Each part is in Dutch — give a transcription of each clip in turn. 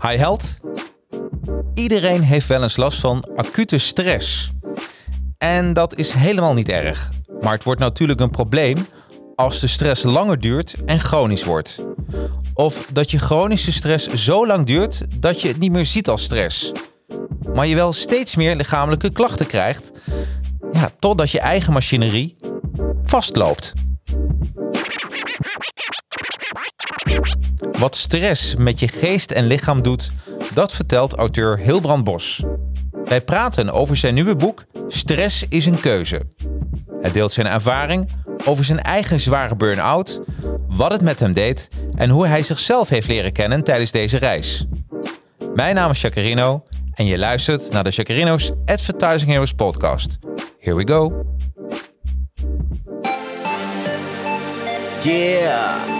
Hi Held. Iedereen heeft wel eens last van acute stress. En dat is helemaal niet erg. Maar het wordt natuurlijk een probleem als de stress langer duurt en chronisch wordt. Of dat je chronische stress zo lang duurt dat je het niet meer ziet als stress. Maar je wel steeds meer lichamelijke klachten krijgt. Ja, totdat je eigen machinerie vastloopt. Wat stress met je geest en lichaam doet, dat vertelt auteur Hilbrand Bos. Wij praten over zijn nieuwe boek Stress is een keuze. Hij deelt zijn ervaring over zijn eigen zware burn-out, wat het met hem deed en hoe hij zichzelf heeft leren kennen tijdens deze reis. Mijn naam is Jacarino en je luistert naar de Jacarino's Advertising Heroes podcast. Here we go. Yeah,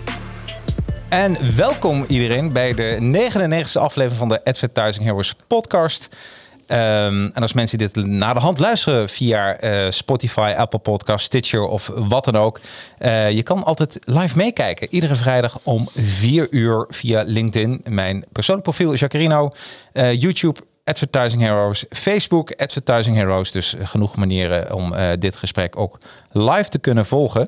En welkom iedereen bij de 99e aflevering van de Advertising Heroes podcast. Ehm, en als mensen dit na de hand luisteren via eh, Spotify, Apple Podcast, Stitcher of wat dan ook. Uh, je kan altijd live meekijken. Iedere vrijdag om 4 uur via LinkedIn. Mijn persoonlijk profiel is Jacarino. Uh, YouTube Advertising Heroes, Facebook Advertising Heroes. Dus genoeg manieren om dit gesprek ook live te kunnen volgen.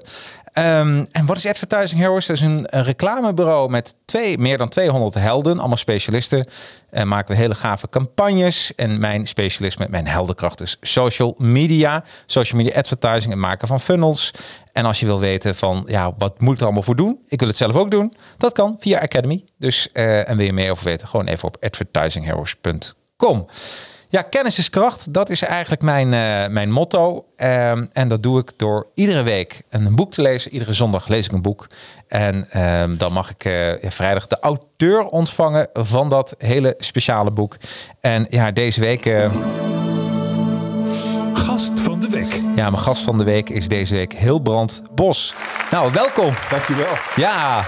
Um, en wat is Advertising Heroes? Dat is een, reclamebureau met twee, meer dan 200 helden, allemaal specialisten. En maken we hele gave campagnes. En mijn specialisme, mijn heldenkracht is social media. Social media advertising en maken van funnels. En als je wil weten van, ja, wat moet ik er allemaal voor doen? Ik wil het zelf ook doen. Dat kan via Academy. Dus, uh, en wil je meer over weten? Gewoon even op advertisingheroes.com. Ja, kennis is kracht. Dat is eigenlijk mijn, uh, mijn motto. Um, en dat doe ik door iedere week een boek te lezen. Iedere zondag lees ik een boek. En um, dan mag ik uh, vrijdag de auteur ontvangen van dat hele speciale boek. En ja, deze week... Uh... Gast van de week. Ja, mijn gast van de week is deze week Hilbrand Bos. Nou, welkom. Dankjewel. Ja.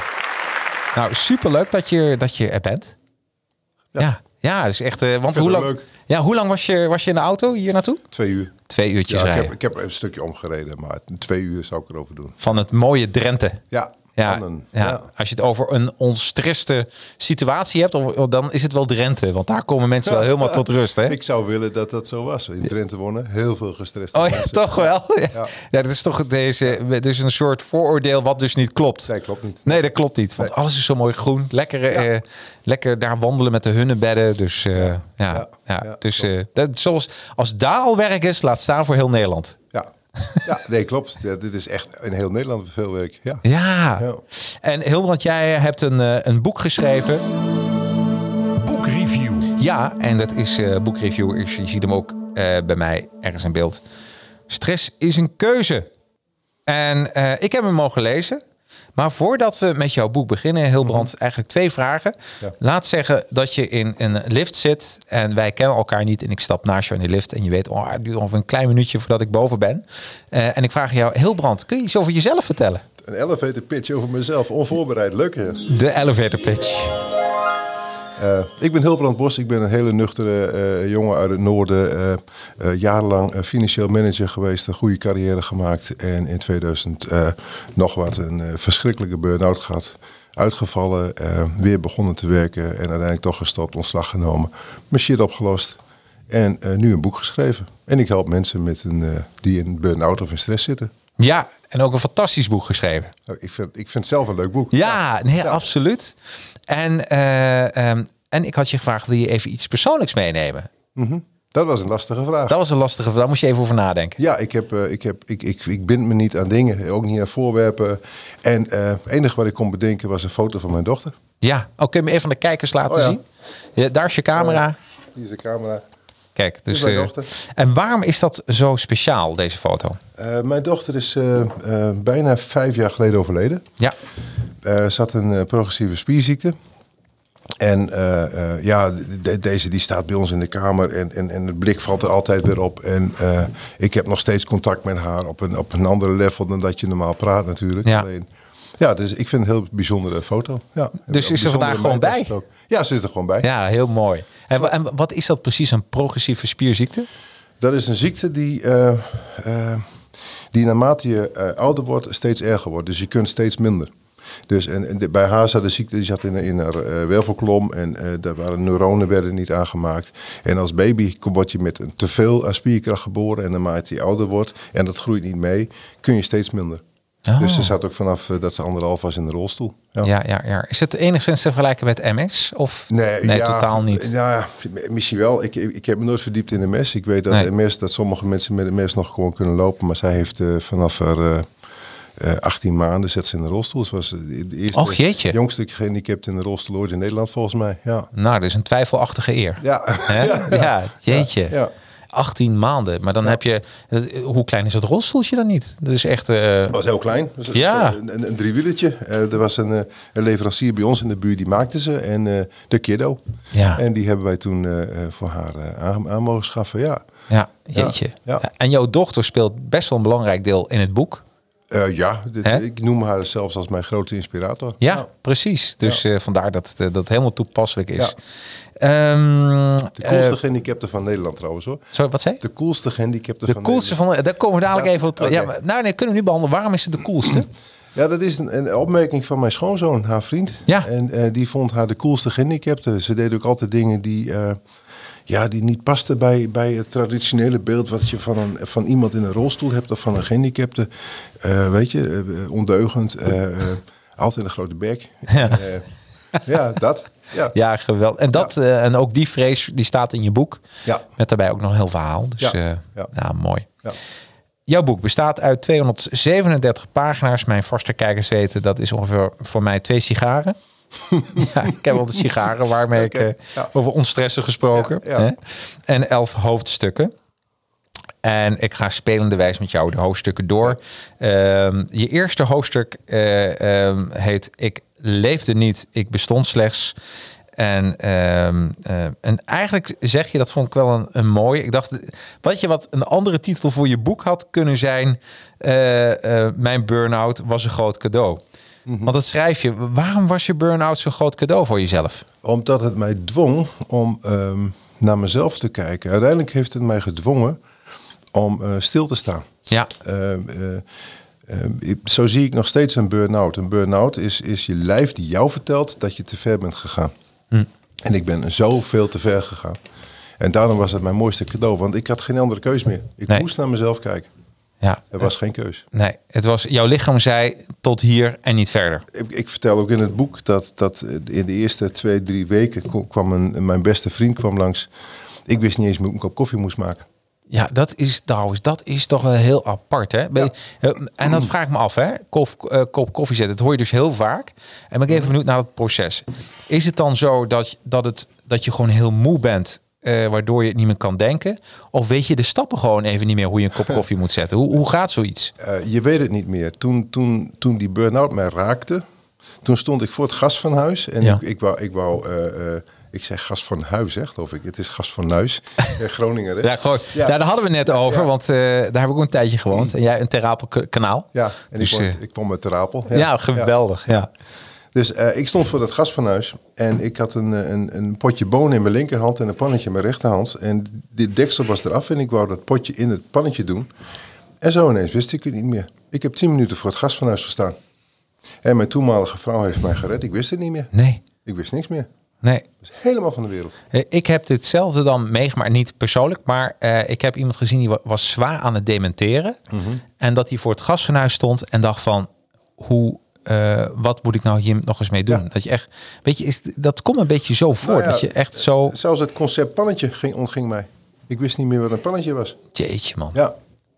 Nou, superleuk dat je, dat je er bent. Ja. Ja, ja dus echt... want hoe lang... Leuk. Ja, hoe lang was je, was je in de auto hier naartoe? Twee uur. Twee uurtjes ja, rijden. Ik heb, ik heb een stukje omgereden, maar twee uur zou ik erover doen. Van het mooie Drenthe. Ja. Ja, ja. als je het over een onstreste situatie hebt, dan is het wel Drenthe. Want daar komen mensen wel helemaal tot rust. Hè? Ik zou willen dat dat zo was. In Drenthe wonen heel veel gestrest. Oh ja, toch wel? Ja. ja. dat is toch deze, dus een soort vooroordeel wat dus niet klopt. Nee, klopt niet. Nee, dat klopt niet. Want nee. alles is zo mooi groen. Lekker, uh, lekker daar wandelen met de hunnebedden. Dus uh, ja, ja, ja, dus uh, dat, zoals als daar al werk is, laat staan voor heel Nederland. Ja, ja, nee, klopt. Ja, dit is echt in heel Nederland veel werk. Ja. Ja. ja. En Hilbrand, jij hebt een, uh, een boek geschreven. Boekreview. Ja, en dat is uh, boekreview. Je ziet hem ook uh, bij mij ergens in beeld. Stress is een keuze. En ik heb hem mogen lezen. Maar voordat we met jouw boek beginnen, Hilbrand, mm-hmm. eigenlijk twee vragen. Ja. Laat zeggen dat je in een lift zit en wij kennen elkaar niet. En ik stap naast jou in de lift en je weet, oh, het duurt ongeveer een klein minuutje voordat ik boven ben. Uh, en ik vraag jou, Hilbrand, kun je iets over jezelf vertellen? Een elevator pitch over mezelf, onvoorbereid, leuk hè? De elevator pitch. Uh, ik ben Hilbrand Bos, ik ben een hele nuchtere uh, jongen uit het noorden. Uh, jarenlang financieel manager geweest, een goede carrière gemaakt. En in 2000 nog wat een verschrikkelijke burn-out gehad. Uitgevallen, weer begonnen te werken en uiteindelijk toch gestopt, ontslag genomen. Mijn shit opgelost en nu een boek geschreven. En ik help mensen met een, die in burn-out of in stress zitten. Ja, en ook een fantastisch boek geschreven. Ik vind, ik vind het zelf een leuk boek. Ja, nee, ja. absoluut. En, uh, um, En ik had je gevraagd, wil je even iets persoonlijks meenemen? Dat was een lastige vraag. Dat was een lastige, daar moest je even over nadenken. Ja, ik, heb, eh, ik, heb, ik, ik, ik bind me niet aan dingen, ook niet aan voorwerpen. En eh, het enige wat ik kon bedenken was een foto van mijn dochter. Ja, kun je me even aan de kijkers laten Oh ja. zien? Ja, daar is je camera. Hier is de camera. Kijk, dus. mijn eh, dochter. en waarom is dat zo speciaal, deze foto? Eh, mijn dochter is eh, eh, bijna vijf jaar geleden overleden. Ja, Ze had een eh, progressieve spierziekte. En eh, ja, de- deze die staat bij ons in de kamer en, en, en het blik valt er altijd weer op. En ik heb nog steeds contact met haar op een, op een andere level dan dat je normaal praat natuurlijk. Ja. Alleen, ja, dus ik vind het een heel bijzondere foto. Ja, Dus is ze vandaag gewoon bij? Ja, ze is er gewoon bij. ja heel mooi. En, en wat is dat precies, een progressieve spierziekte? Dat is een ziekte die, die naarmate je ouder wordt steeds erger wordt. Dus je kunt steeds minder. Dus en, en de- bij haar zat de ziekte, die zat in, in haar eh, wervelkolom en eh daar waren neuronen werden niet aangemaakt. En als baby word je met een teveel aan spierkracht geboren en naarmate je ouder wordt en dat groeit niet mee, kun je steeds minder. Oh. Dus ze zat ook vanaf eh, dat ze anderhalf was in de rolstoel. Ja, ja, ja. Is het enigszins te vergelijken met MS? Of Nee, ja, totaal niet. Ja, misschien wel. Ik, ik, heb me nooit verdiept in MS. Ik weet dat Nee. MS, dat sommige mensen met MS nog gewoon kunnen lopen. Maar zij heeft vanaf haar 18 maanden zet ze in de rolstoel. Ze was de de eerste Och, jeetje. jongste gehandicapt in de rolstoel ooit in Nederland volgens mij. Ja. Nou, dat is een twijfelachtige eer. Ja. Hè? Ja, jeetje. Ja. 18 maanden. Maar dan heb je... eh, Hoe klein is dat rolstoeltje dan niet? Dat is echt... eh, Het was heel klein. Dus Ja. Een, een, een driewieletje. Eh, er was een, eh, een leverancier bij ons in de buurt, die maakte ze. En eh, de kiddo. Ja. En die hebben wij toen eh, eh, voor haar eh, aan, aan mogen schaffen. Ja. ja, jeetje. Ja, En jouw dochter speelt best wel een belangrijk deel in het boek. Eh, ja, dit- ik noem haar zelfs als mijn grote inspirator. Ja, precies. Dus eh, vandaar dat het, eh, dat helemaal toepasselijk is. Ja. Ehm, De coolste eh, gehandicapte van Nederland trouwens hoor. sorry, wat zei je? De coolste gehandicapte De van coolste Nederland. van... Daar komen we dadelijk Ja, even op terug. Ja, maar, nou nee, kunnen we nu behandelen. Waarom is het de coolste? Ja, dat is een, een opmerking van mijn schoonzoon, haar vriend. Ja. En eh, die vond haar de coolste gehandicapte. Ze deed ook altijd dingen die, eh, ja, die niet pasten bij, bij het traditionele beeld... wat je van, een, van iemand in een rolstoel hebt of van een gehandicapte. Eh, weet je, eh, ondeugend, eh, eh, altijd een grote bek. Ja, ja dat. Ja. Ja, geweldig. En, dat, en ook die vrees die staat in je boek. Ja. Met daarbij ook nog een heel verhaal. Dus Ja, ja, ja. ja. mooi. Ja. Jouw boek bestaat uit 237 pagina's. Mijn vaste kijkers weten dat is ongeveer voor mij twee sigaren. ja, ik heb wel de sigaren waarmee ik eh, ja. over ontstressen gesproken. Ja. Hè? En elf hoofdstukken. En ik ga spelende wijs met jou de hoofdstukken door. Ehm, je eerste hoofdstuk eh, ehm, heet Ik leefde niet, ik bestond slechts. En, ehm, eh, en eigenlijk zeg je, dat vond ik wel een, een mooi. Ik dacht, wat je wat een andere titel voor je boek had kunnen zijn. mijn burn-out was een groot cadeau. Want dat schrijf je. Waarom was je burn-out zo'n groot cadeau voor jezelf? Omdat het mij dwong om ehm, naar mezelf te kijken. Uiteindelijk heeft het mij gedwongen om eh, stil te staan. Ja, Ehm, eh, ehm, zo zie ik nog steeds een burn-out. Een burn-out is, is je lijf die jou vertelt dat je te ver bent gegaan. Hm. En ik ben zoveel te ver gegaan. En daarom was het mijn mooiste cadeau. Want ik had geen andere keus meer. Ik Nee. moest naar mezelf kijken. Ja. Er was geen keus. Nee, het was jouw lichaam zei tot hier en niet verder. Ik, ik vertel ook in het boek dat, dat in de eerste twee, drie weken kwam een, mijn beste vriend kwam langs. Ik wist niet eens hoe ik een kop koffie moest maken. Ja, dat is trouwens, dat is toch wel heel apart, hè? Eh, En dat vraag ik me af, hè? Kof, eh, kop koffie zetten, dat hoor je dus heel vaak. En ben ik even benieuwd naar het proces. Is het dan zo dat, dat, het, dat je gewoon heel moe bent, eh, waardoor je het niet meer kan denken? Of weet je de stappen gewoon even niet meer hoe je een kop koffie moet zetten? Hoe, hoe gaat zoiets? Eh, je weet het niet meer. Toen, toen, toen die burn-out mij raakte, toen stond ik voor het gas van huis. En Ja. ik, ik wou, ik wou eh, ik zeg gas van huis, hè, geloof ik. Het is gas van huis. Groningen, hè? Ja, gewoon, Ja. ja. daar hadden we net over, Ja. want daar heb ik ook een tijdje gewoond. En jij een Terapel kanaal. Ja, en Dus, ik, eh, ik kwam met Terapel. Ja, geweldig. Ja. Dus eh, ik stond voor dat gas van huis en ik had een, eh, een, een potje bonen in mijn linkerhand en een pannetje in mijn rechterhand. En dit deksel was eraf en ik wou dat potje in het pannetje doen. En zo ineens wist ik het niet meer. Ik heb tien minuten voor het gas van huis gestaan. En mijn toenmalige vrouw heeft mij gered. Ik wist het niet meer. Nee, Ik wist niks meer. nee. Dus helemaal van de wereld. Eh, Ik heb ditzelfde dan meegemaakt, niet persoonlijk, maar ik heb iemand gezien die wa- was zwaar aan het dementeren. En dat hij voor het gasfornuis stond en dacht van, hoe eh, wat moet ik nou hier nog eens mee doen? Ja. Dat je echt, weet je, is, dat komt een beetje zo voor. Nou ja, dat je echt zo, Zelfs het concept pannetje ging, ontging mij. Ik wist niet meer wat een pannetje was. jeetje man. Ja.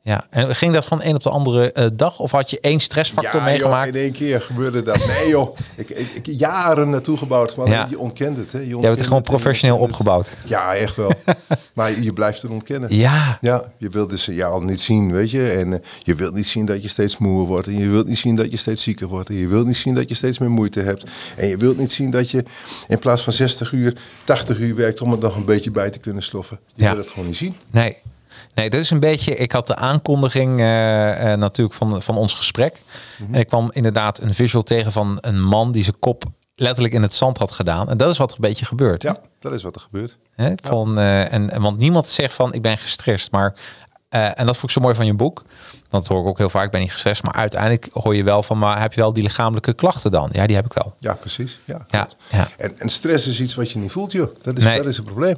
Ja, En ging dat van een op de andere eh, dag? Of had je één stressfactor ja meegemaakt? Joh, in één keer gebeurde dat. Nee joh, ik, ik, ik jaren naartoe gebouwd. Maar Ja. je ontkent het. Hè. Je bent het gewoon het professioneel het. opgebouwd. Ja, echt wel. maar je blijft het ontkennen. Ja. Ja, je wilt het signaal niet zien, weet je. En eh, je wilt niet zien dat je steeds moeer wordt. En je wilt niet zien dat je steeds zieker wordt. En je wilt niet zien dat je steeds meer moeite hebt. En je wilt niet zien dat je in plaats van 60 uur, 80 uur werkt om er nog een beetje bij te kunnen sloffen. Je Ja. wil het gewoon niet zien. Nee. Nee, dat is een beetje. Ik had de aankondiging eh, eh, natuurlijk van, van ons gesprek. Mhm. En ik kwam inderdaad een visual tegen van een man die zijn kop letterlijk in het zand had gedaan. En dat is wat er een beetje gebeurt. Ja, dat is wat er gebeurt. Van, eh, en, en want niemand zegt van ik ben gestrest. Maar, en dat vond ik zo mooi van je boek. Dat hoor ik ook heel vaak, ik ben niet gestrest. Maar uiteindelijk hoor je wel van, maar heb je wel die lichamelijke klachten dan? Ja, die heb ik wel. Ja, precies. Ja, Ja. En, en stress is iets wat je niet voelt, joh. Dat is, Nee. dat is het probleem.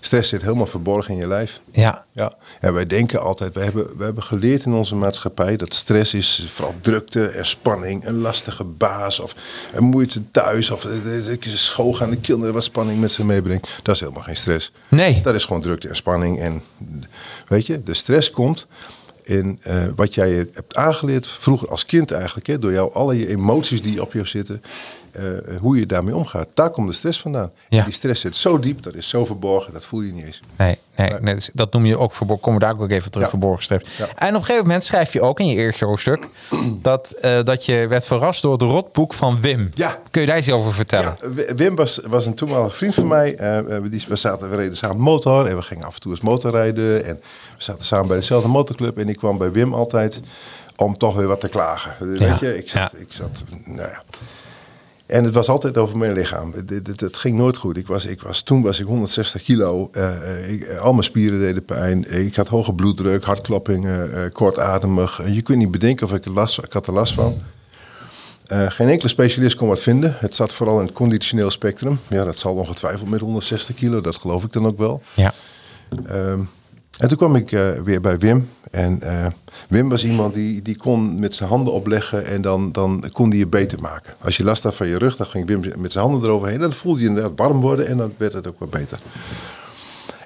Stress zit helemaal verborgen in je lijf. Ja, Ja, en wij denken altijd, we hebben, we hebben geleerd in onze maatschappij dat stress is vooral drukte en spanning, een lastige baas of een moeite thuis of eh, eh, schoolgaande kinderen wat spanning met zich meebrengt. Dat is helemaal geen stress. Nee. Dat is gewoon drukte en spanning. En weet je, de stress komt in eh, wat jij hebt aangeleerd vroeger als kind eigenlijk, hè, door jou, alle je emoties die op jou zitten, eh, hoe je daarmee omgaat. Daar komt de stress vandaan. Ja. En die stress zit zo diep, dat is zo verborgen, dat voel je niet eens. Nee, nee, nee, dus dat noem je ook verborgen. Komen we daar ook even terug, Ja. verborgen stress. Ja. En op een gegeven moment schrijf je ook in je eerste hoofdstuk dat, eh, dat je werd verrast door het rotboek van Wim. Ja. Kun je daar iets over vertellen? Wim was, was een toenmalig vriend van mij. Eh, we- die, we, zaten, we reden samen motor en we gingen af en toe eens motorrijden. En we zaten samen bij dezelfde motorclub. En ik kwam bij Wim altijd om toch weer wat te klagen. Weet je, ik zat, ik zat, nou ja. En het was altijd over mijn lichaam. Het, ging nooit goed. Ik was, ik was, toen was ik 160 kilo. Eh, eh, ik, al mijn spieren deden pijn. Ik had hoge bloeddruk, hartkloppingen, eh, kortademig. Je kunt niet bedenken of ik er last, ik had er last van. Eh, geen enkele specialist kon wat vinden. Het zat vooral in het conditioneel spectrum. Ja, dat zal ongetwijfeld met 160 kilo, dat geloof ik dan ook wel. Ja. Ehm, en toen kwam ik eh, weer bij Wim. En eh, Wim was iemand die, die kon met zijn handen opleggen en dan, dan kon die je beter maken. Als je last had van je rug, dan ging Wim met zijn handen eroverheen. En dan voelde je inderdaad warm worden en dan werd het ook wat beter.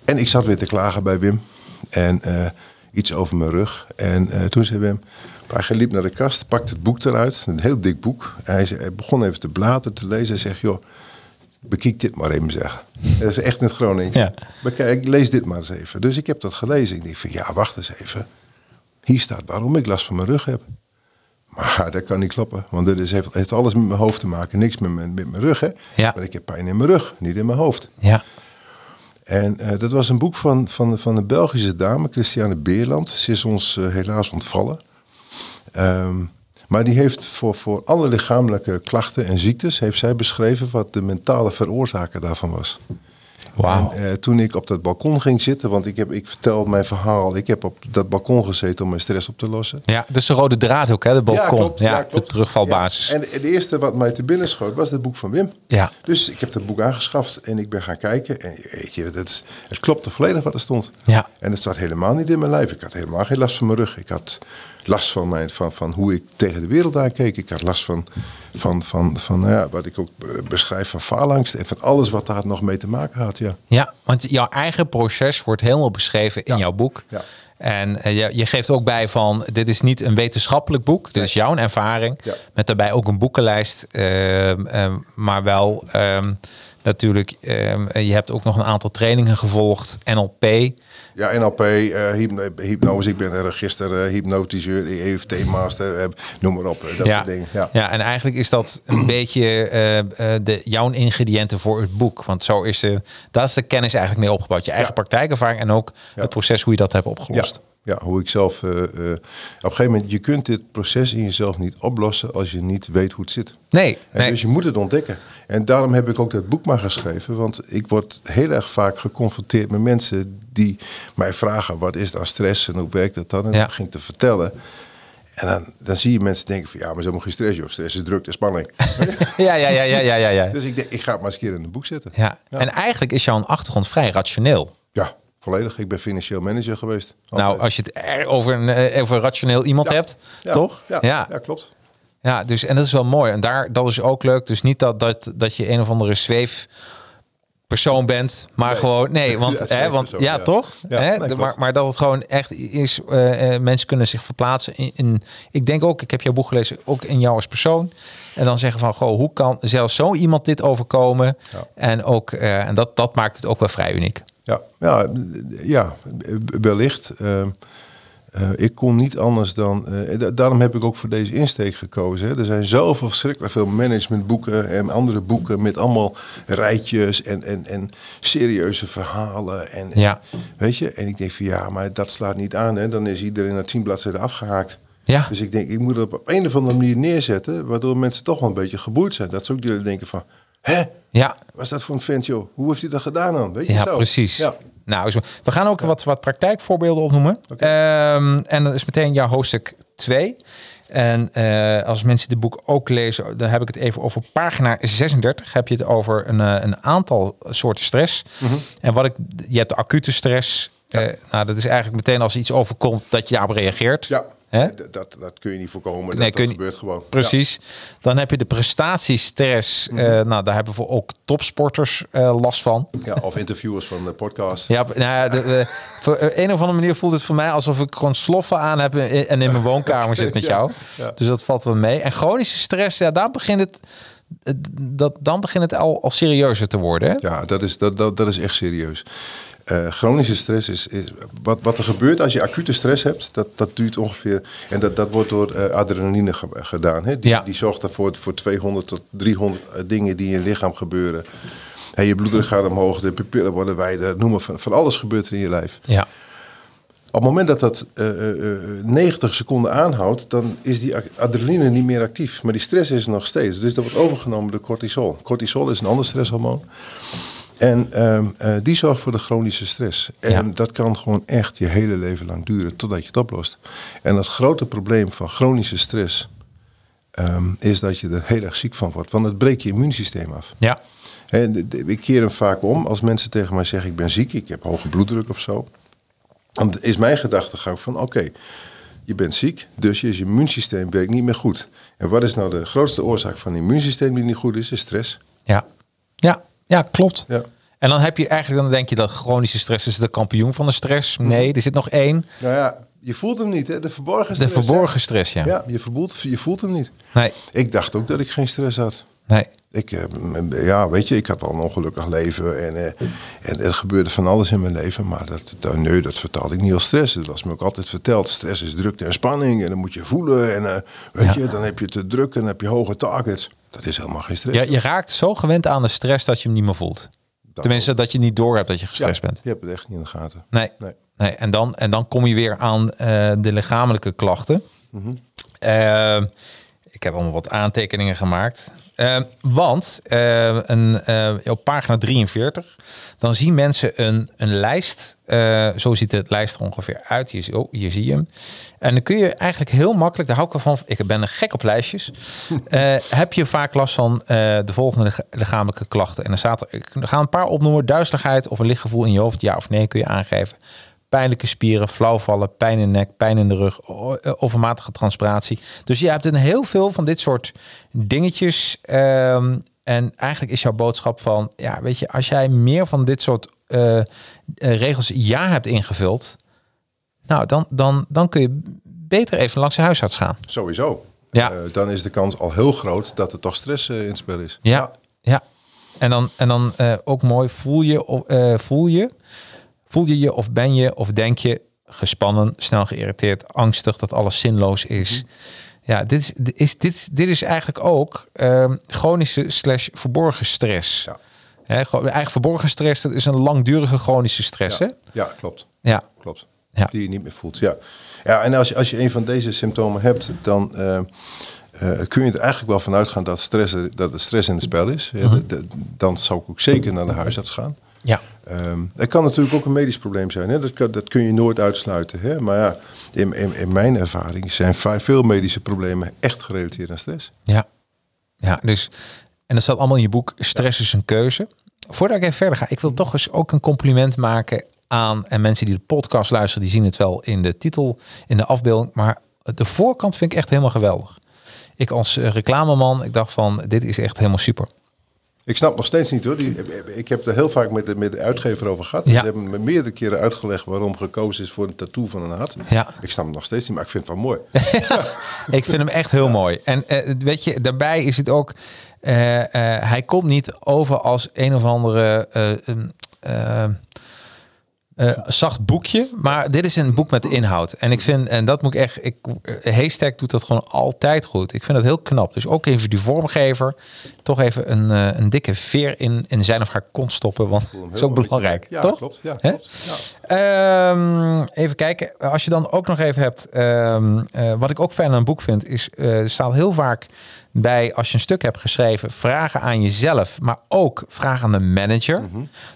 En ik zat weer te klagen bij Wim. En eh, iets over mijn rug. En eh, toen zei Wim, hij liep naar de kast, pakte het boek eruit. Een heel dik boek. En hij, zei, hij begon even te bladeren, te lezen. Hij zegt, joh, bekijk dit maar even zeggen. Dat is echt in het Gronings. Ja. Bekijk, lees dit maar eens even. Dus ik heb dat gelezen. Ik denk van, ja, wacht eens even. Hier staat waarom ik last van mijn rug heb. Maar dat kan niet kloppen. Want dit is, heeft, heeft alles met mijn hoofd te maken. Niks met mijn, met mijn rug, hè. Ja. Want ik heb pijn in mijn rug, niet in mijn hoofd. Ja. En eh, dat was een boek van, van, van een Belgische dame, Christiane Beerland. Ze is ons eh, helaas ontvallen. Ehm, maar die heeft voor, voor alle lichamelijke klachten en ziektes... heeft zij beschreven wat de mentale veroorzaker daarvan was. En, eh, toen ik op dat balkon ging zitten, want ik, heb, ik vertel mijn verhaal... ik heb op dat balkon gezeten om mijn stress op te lossen. Ja, dus de rode draad ook, hè? De balkon. Ja, klopt, ja, klopt. de terugvalbasis. Ja. En het eerste wat mij te binnen schoot was het boek van Wim. Ja. Dus ik heb dat boek aangeschaft en ik ben gaan kijken. En weet je, dat het klopte volledig wat er stond. Ja. En het zat helemaal niet in mijn lijf. Ik had helemaal geen last van mijn rug. Ik had last van, mijn, van, van hoe ik tegen de wereld aankeek. Ik had last van, van, van, van ja, wat ik ook eh, beschrijf van faalangst. En van alles wat daar nog mee te maken had. Ja. Ja, want jouw eigen proces wordt helemaal beschreven in Ja. jouw boek. Ja. En eh, je, je geeft ook bij van, dit is niet een wetenschappelijk boek. Dit is jouw ervaring. Ja. Met daarbij ook een boekenlijst. ehm, ehm, maar wel ehm, natuurlijk, je hebt ook nog een aantal trainingen gevolgd. NLP. Ja, NLP, eh hypno, hypnose. Ik ben een register, eh, hypnotiseur, EFT-master, eh, noem maar op. eh, dat ja. soort dingen. Ja. ja, en eigenlijk is dat een beetje eh, eh, de, jouw ingrediënten voor het boek. Want zo is de, daar is de kennis eigenlijk mee opgebouwd. Je eigen Ja. praktijkervaring en ook het proces hoe je dat hebt opgelost. Ja, hoe ik zelf. eh, eh, op een gegeven moment, je kunt dit proces in jezelf niet oplossen als je niet weet hoe het zit. Nee, En nee. Dus je moet het ontdekken. En daarom heb ik ook dat boek maar geschreven. Want ik word heel erg vaak geconfronteerd met mensen die mij vragen: wat is dan stress en hoe werkt dat dan? En Ja. dan begin ik te vertellen. En dan, dan zie je mensen denken van ja, maar ze hebben geen stress joh. Stress is drukte en spanning. Ja, ja, ja, ja, ja, ja. ja. dus ik denk, ik ga het maar eens een keer in een boek zetten. Ja. En eigenlijk is jouw achtergrond vrij rationeel. Ja, volledig. Ik ben financieel manager geweest. Nou, als je het er over een, eh, over rationeel iemand Ja. hebt, Ja, toch? Ja, ja. klopt. Ja, dus en dat is wel mooi. En daar, dat is ook leuk. Dus niet dat, dat, dat je een of andere zweef persoon bent, maar gewoon nee, want Ja, hè, want ja, ja. toch? Ja, hè? nee, maar, maar dat het gewoon echt is. eh, mensen kunnen zich verplaatsen in, in. Ik denk ook, ik heb jouw boek gelezen, ook in jou als persoon. En dan zeggen van, goh, hoe kan zelfs zo iemand dit overkomen? En ook, en dat, dat maakt het ook wel vrij uniek. Ja, ja, ja wellicht. Eh, eh, ik kon niet anders dan. eh, da- daarom heb ik ook voor deze insteek gekozen. Hè. Er zijn zoveel verschrikkelijk veel managementboeken en andere boeken met allemaal rijtjes en, en, en serieuze verhalen. En, en- Ja. Weet je? En ik denk van ja, maar dat slaat niet aan. Hè. Dan is iedereen na tien bladzijden afgehaakt. Ja. Dus ik denk, ik moet het op een of andere manier neerzetten, waardoor mensen toch wel een beetje geboeid zijn. Dat ze ook die denken van, hè, Ja, wat is dat voor een vent joh? Hoe heeft hij dat gedaan dan? Weet je Ja, zo? precies. Ja. Nou, we gaan ook wat, wat praktijkvoorbeelden opnoemen. Ehm, en dat is meteen jouw hoofdstuk 2. En eh, als mensen dit boek ook lezen, dan heb ik het even over pagina 36. Heb je het over een, eh, een aantal soorten stress. Mhm. En wat ik, je hebt de acute stress. Eh, nou, dat is eigenlijk meteen als iets overkomt dat je daarop reageert. Ja, Hè? dat, dat kun je niet voorkomen. Nee, dat, dat je- gebeurt gewoon. Precies. Dan heb je de prestatiestress. Eh, nou, daar hebben we ook topsporters eh, last van. Ja. Of interviewers van de podcast. Ja, nou ja, de, de- voor een of andere manier voelt het voor mij alsof ik gewoon sloffen aan heb en in mijn woonkamer zit met Ja, jou. ja. Dus dat valt wel mee. En chronische stress, ja, daar begint het, het- dat, dan begint het al, al serieuzer te worden. Hè? Ja, dat is, dat, dat, dat is echt serieus. Eh, chronische stress is, is wat, wat er gebeurt als je acute stress hebt. Dat, dat duurt ongeveer. En dat, dat wordt door eh, adrenaline ge- gedaan. Hè? Die, Ja. die zorgt ervoor voor 200 tot 300 dingen die in je lichaam gebeuren. Hey, je bloeddruk gaat omhoog, de pupillen worden wijder. Noem maar van, van alles gebeurt er in je lijf. Ja, Op het moment dat dat eh, eh, eh, 90 seconden aanhoudt, dan is die adrenaline niet meer actief. Maar die stress is er nog steeds. Dus dat wordt overgenomen door cortisol. Cortisol is een ander stresshormoon. En ehm, eh, die zorgt voor de chronische stress. En Ja. dat kan gewoon echt je hele leven lang duren totdat je het oplost. En het grote probleem van chronische stress ehm, is dat je er heel erg ziek van wordt. Want het breekt je immuunsysteem af. ja, En ik keer hem vaak om als mensen tegen mij zeggen: Ik ben ziek, ik heb hoge bloeddruk of zo. Dan is mijn gedachtegang van: Oké, je bent ziek, dus je immuunsysteem werkt niet meer goed. En wat is nou de grootste oorzaak van een immuunsysteem die niet goed is? Is stress. ja, ja, ja, klopt. Ja. En dan heb je eigenlijk, dan denk je dat chronische stress is de kampioen van de stress. Nee, er zit nog één. Nou ja, je voelt hem niet, hè? De verborgen De stress. hè? verborgen stress, ja. Ja, je, verboelt, je voelt hem niet. Nee, Ik dacht ook dat ik geen stress had. Nee. Ik, eh, ja, weet je, ik had wel een ongelukkig leven en, eh, en er gebeurde van alles in mijn leven. Maar dat, dat, nee, dat vertaalde ik niet als stress. Het was me ook altijd verteld. Stress is drukte en spanning en dan moet je voelen. En eh, weet Ja. je, dan heb je te druk en dan heb je hoge targets. Dat is helemaal geen stress. Je, je raakt zo gewend aan de stress dat je hem niet meer voelt. Tenminste, dat je niet door hebt dat je gestrest Ja, bent. Je hebt het echt niet in de gaten. Nee. Nee. nee. En, dan, en dan kom je weer aan de lichamelijke klachten. Mhm. Ik heb allemaal wat aantekeningen gemaakt. Eh, want eh, een, eh, op pagina 43, dan zien mensen een, een lijst. Eh, zo ziet het lijst er ongeveer uit. Hier, zie- oh, hier zie je hem. En dan kun je eigenlijk heel makkelijk, daar hou ik wel van. Ik ben een gek op lijstjes. Eh, heb je vaak last van de volgende lich- lichamelijke klachten. En dan staat er, ik ga een paar opnoemen. Duizeligheid of een lichtgevoel in je hoofd. Ja of nee kun je aangeven. Pijnlijke spieren, flauwvallen, pijn in de nek, pijn in de rug, overmatige transpiratie. Dus je hebt een heel veel van dit soort dingetjes. Ehm, en eigenlijk is jouw boodschap van, ja, weet je, als jij meer van dit soort eh, eh, regels ja hebt ingevuld, nou, dan, dan, dan kun je beter even langs de huisarts gaan. Sowieso. Ja. Eh, dan is de kans al heel groot dat er toch stress in het spel is. Ja, ja. En dan, en dan ook mooi, voel je, voel je, voel je je of ben je of denk je gespannen, snel geïrriteerd, angstig, dat alles zinloos is. Ja, dit is, dit is, dit, dit is eigenlijk ook ehm, chronische slash verborgen stress. Ja. Hè, gewoon- eigen verborgen stress, dat is een langdurige chronische stress. Ja, Hè? ja klopt. Ja, Klopt. Ja. Die je niet meer voelt. Ja, ja en als je, als je een van deze symptomen hebt, dan eh, eh, kun je er eigenlijk wel van uitgaan dat, stress, dat er stress in het spel is. Ja, de- de- dan zou ik ook zeker naar de huisarts gaan. Ja, het kan natuurlijk ook een medisch probleem zijn. Hè? Dat, kan, dat kun je nooit uitsluiten. Hè? Maar ja, in, in, in mijn ervaring zijn veel medische problemen echt gerelateerd aan stress. ja. Ja, dus, en dat staat allemaal in je boek, stress is een keuze. Voordat ik even verder ga, ik wil toch eens ook een compliment maken aan, en mensen die de podcast luisteren, die zien het wel in de titel, in de afbeelding, maar de voorkant vind ik echt helemaal geweldig. ik als eh, reclameman, ik dacht van, dit is echt helemaal super. Ik snap nog steeds niet hoor. Die, ik heb er heel vaak met de, met de uitgever over gehad. Ja. Ze hebben me meerdere keren uitgelegd waarom gekozen is voor een tattoo van een hart. Ja. Ik snap het nog steeds niet, maar ik vind het wel mooi. Ik vind hem echt heel mooi. En eh, weet je, daarbij is het ook, eh, eh, hij komt niet over als een of andere eh, zacht boekje, maar dit is een boek met inhoud. En ik vind, en dat moet ik echt, ik, eh, Haystack doet dat gewoon altijd goed. Ik vind dat heel knap. Dus ook even die vormgever, toch even een, eh, een dikke veer in, in zijn of haar kont stoppen, want dat is ook belangrijk, Ja, toch? klopt. Ja, klopt. Ja. Ehm, even kijken. Als je dan ook nog even hebt. ehm, eh, wat ik ook fijn aan een boek vind. Is er staat heel vaak bij. Als je een stuk hebt geschreven. Vragen aan jezelf. Maar ook vragen aan de manager.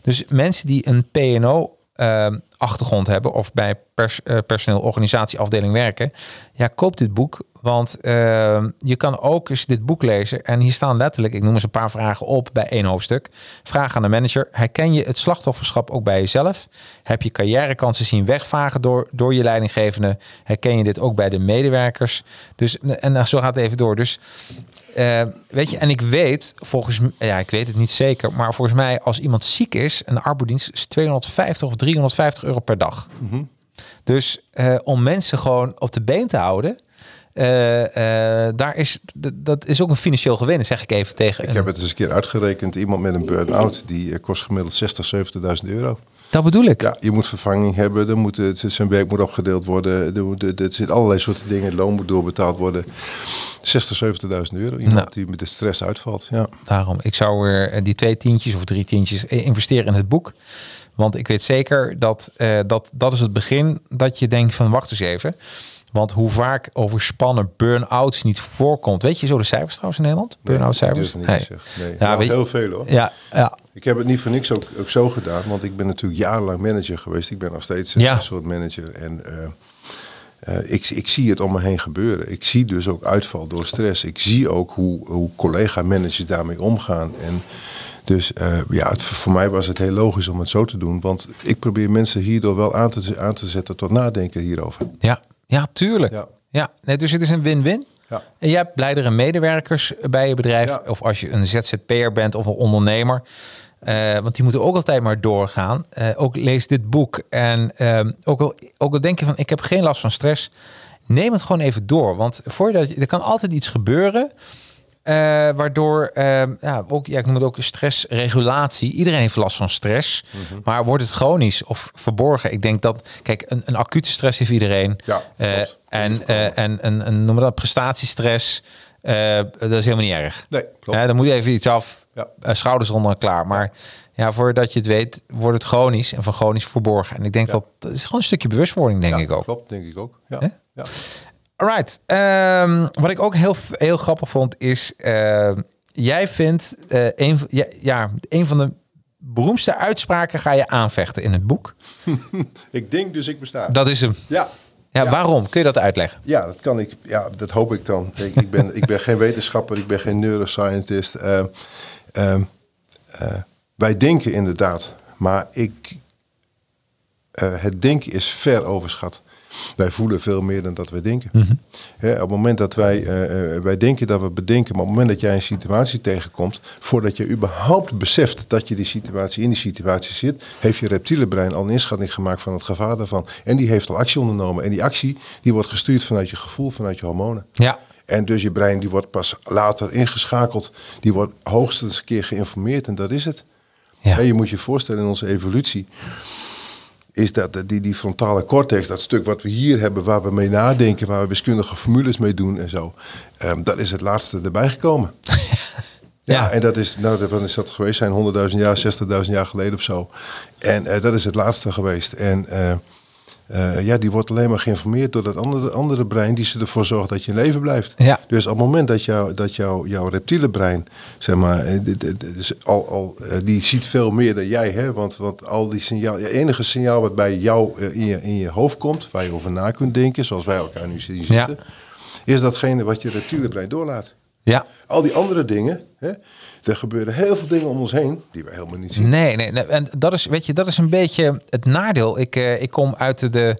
Dus mensen die een PNO. Ehm, achtergrond hebben of bij pers, eh, personeel organisatie afdeling werken ja koop dit boek want ehm, je kan ook eens dit boek lezen en hier staan letterlijk ik noem eens een paar vragen op bij één hoofdstuk. Vraag aan de manager herken je het slachtofferschap ook bij jezelf? Heb je carrièrekansen zien wegvagen door, door je leidinggevende? Herken je dit ook bij de medewerkers? Dus en zo gaat het even door. Dus eh, weet je, en ik weet, volgens ja, ik weet het niet zeker, maar volgens mij als iemand ziek is, een arbodienst is 250 of 350 euro per dag. Dus eh, om mensen gewoon op de been te houden, eh, daar is, dat is ook een financieel gewin, zeg ik even tegen. Ik een- heb het eens een keer uitgerekend. Iemand met een burn-out, die kost gemiddeld 60, 70.000 euro. Dat bedoel ik. Ja, je moet vervanging hebben, er moet, het- zijn werk moet opgedeeld worden. Er, er, er zitten allerlei soorten dingen, het loon moet doorbetaald worden. 60, 70.000 euro. Iemand Nou. die met de stress uitvalt. Ja. Daarom, ik zou weer eh, die twee tientjes of drie tientjes eh, investeren in het boek. Want ik weet zeker dat, eh, dat dat is het begin dat je denkt van wacht eens even. Want hoe vaak overspannen burn-outs niet voorkomt. Weet je zo de cijfers trouwens in Nederland? Burn-out Nee, cijfers? het niet. Nee. Ja, Nou, heel veel hoor. Ja, ja, Ik heb het niet voor niks ook, ook zo gedaan, want ik ben natuurlijk jarenlang manager geweest. Ik ben nog steeds eh, Ja. een soort manager. En eh, eh, ik, ik zie het om me heen gebeuren. Ik zie dus ook uitval door stress. Ik zie ook hoe, hoe collega-managers daarmee omgaan. En dus ja, het, voor mij was het heel logisch om het zo te doen. Want ik probeer mensen hierdoor wel aan te, aan te zetten tot nadenken hierover. ja, ja, tuurlijk. Ja. Ja. nee, dus het is een win-win. Ja. En je hebt blijdere medewerkers bij je bedrijf. Ja. Of als je een ZZP'er bent of een ondernemer. Eh, want die moeten ook altijd maar doorgaan. Eh, ook lees dit boek. En ehm, ook, al, ook al denk je van ik heb geen last van stress. Neem het gewoon even door. Want voordat je, er kan altijd iets gebeuren. Eh, waardoor, ehm, ja, ook, ja, ik noem het ook stressregulatie. Iedereen heeft last van stress. Mhm. Maar wordt het chronisch of verborgen? Ik denk dat, kijk, een, een acute stress heeft iedereen. Ja, Eh, en, eh, en een, een, noem dat, prestatiestress. dat is helemaal niet erg. Nee, klopt. Dan moet je even iets af. Ja. schouders onder en klaar. Maar ja, voordat je het weet, wordt het chronisch en van chronisch verborgen. En ik denk Ja. dat dat is gewoon een stukje bewustwording, denk Ja, ik ook. Klopt, denk ik ook. Ja. Alright. Ehm, wat ik ook heel, heel grappig vond is, ehm, jij vindt eh, een, van- ja, ja, een van de beroemdste uitspraken ga je aanvechten in het boek. Ik denk dus ik besta. Dat is hem. Ja. Ja, Ja. waarom? Kun je dat uitleggen? Ja, dat kan ik. Ja, dat hoop ik dan. Ik, ik, ben, ik ben geen wetenschapper, ik ben geen neuroscientist. Eh, eh, eh, wij denken inderdaad, maar ik, eh, het denken is ver overschat. Wij voelen veel meer dan dat we denken. Hè, op het moment dat wij, eh, eh, wij denken dat we bedenken, maar op het moment dat jij een situatie tegenkomt, voordat je überhaupt beseft dat je die situatie in die situatie zit, heeft je reptiele brein al een inschatting gemaakt van het gevaar daarvan. En die heeft al actie ondernomen. En die actie die wordt gestuurd vanuit je gevoel, vanuit je hormonen. Ja. En dus je brein die wordt pas later ingeschakeld, die wordt hoogstens een keer geïnformeerd en dat is het. Ja. Je moet je voorstellen in onze evolutie is dat die, die frontale cortex, dat stuk wat we hier hebben, waar we mee nadenken, waar we wiskundige formules mee doen en zo, ehm, dat is het laatste erbij gekomen. ja. Ja. en dat is, nou, wat is dat geweest zijn? 100.000 jaar, 60.000 jaar geleden of zo. En eh, dat is het laatste geweest. En eh, eh, ja, die wordt alleen maar geïnformeerd door dat andere, andere brein die ze ervoor zorgt dat je in leven blijft. Ja. Dus op het moment dat, jou, dat jou, jouw reptiele brein, zeg maar, eh, al, al, eh, die ziet veel meer dan jij, hè? Want, want al die signaal, het enige signaal wat bij jou in, je, in je hoofd komt, waar je over na kunt denken, zoals wij elkaar nu zien Ja. zitten, is datgene wat je reptiele brein doorlaat. Ja. Al die andere dingen, hè? er gebeuren heel veel dingen om ons heen die we helemaal niet zien. Nee, nee, nee. En dat is, weet je, dat is een beetje het nadeel. Ik, eh, ik kom uit de,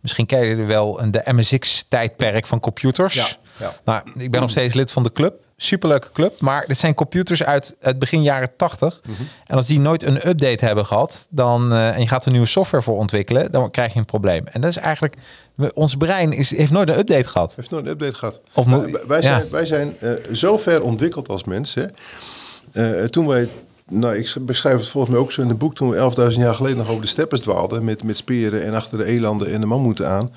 misschien ken je er wel, een- de MSX-tijdperk van computers. Ja. Ja. Nou, ik ben nog steeds lid van de club. Superleuke club. Maar dit zijn computers uit het begin jaren 80. Mhm. En als die nooit een update hebben gehad, dan, eh, en je gaat er nieuwe software voor ontwikkelen, dan krijg je een probleem. En dat is eigenlijk, we- ons brein is, heeft nooit een update gehad. Heeft nooit een update gehad. Of Maar moet- wij ja. zijn, wij zijn eh, zo ver ontwikkeld als mensen. Eh, toen wij, nou, ik beschrijf het volgens mij ook zo in het boek, toen we 11.000 jaar geleden nog over de steppes dwaalden, met, met speren en achter de elanden en de mammoeten aan,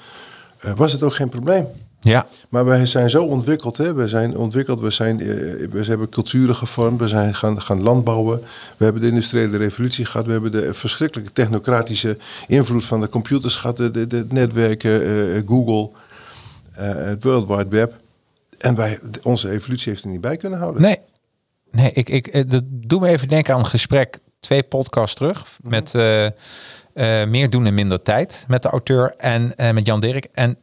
eh, was het ook geen probleem. Ja, Maar wij zijn zo ontwikkeld. Hè? We zijn ontwikkeld, we, zijn, eh, we hebben culturen gevormd, we zijn gaan, gaan landbouwen. We hebben de industriële revolutie gehad. We hebben de verschrikkelijke technocratische invloed van de computers gehad. De, de, de netwerken, eh, Google, eh, het World Wide Web. En wij, onze evolutie heeft er niet bij kunnen houden. nee. Nee, ik, ik, dat doe me even denken aan een gesprek twee podcasts terug met eh, eh, meer doen en minder tijd met de auteur en met Jan Dirk. En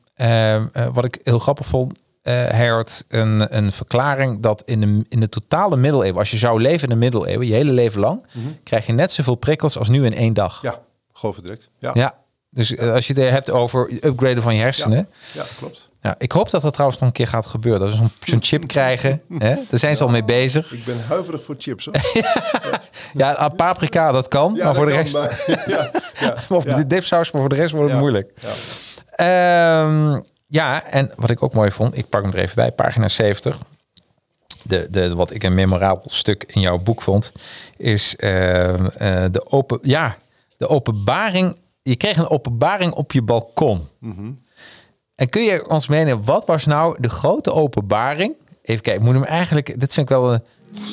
wat ik heel grappig vond, eh hij had een, een verklaring dat in de, in de totale middeleeuwen, als je zou leven in de middeleeuwen, je hele leven lang, krijg je net zoveel prikkels als nu in één dag. Ja, gewoon verdrukt. Ja, Ja. Dus eh, als je het hebt over upgraden van je hersenen. ja klopt. Ja, ik hoop dat dat trouwens nog een keer gaat gebeuren. Dat we zo'n chip krijgen. Hè? Daar zijn ze al mee bezig. Ik ben huiverig voor chips. Hoor. Ja, paprika, dat kan. Ja, maar voor de rest... maar- ja, ja, of de dipsaus, maar voor de rest wordt het moeilijk. Ja. Ehm, ja, en wat ik ook mooi vond, ik pak hem er even bij, pagina 70. De, de, wat ik een memorabel stuk in jouw boek vond, is ehm, eh, de, open, ja, de openbaring. Je kreeg een openbaring op je balkon. En kun je ons meenemen, wat was nou de grote openbaring? Even kijken, moet hem eigenlijk, dit vind ik wel de,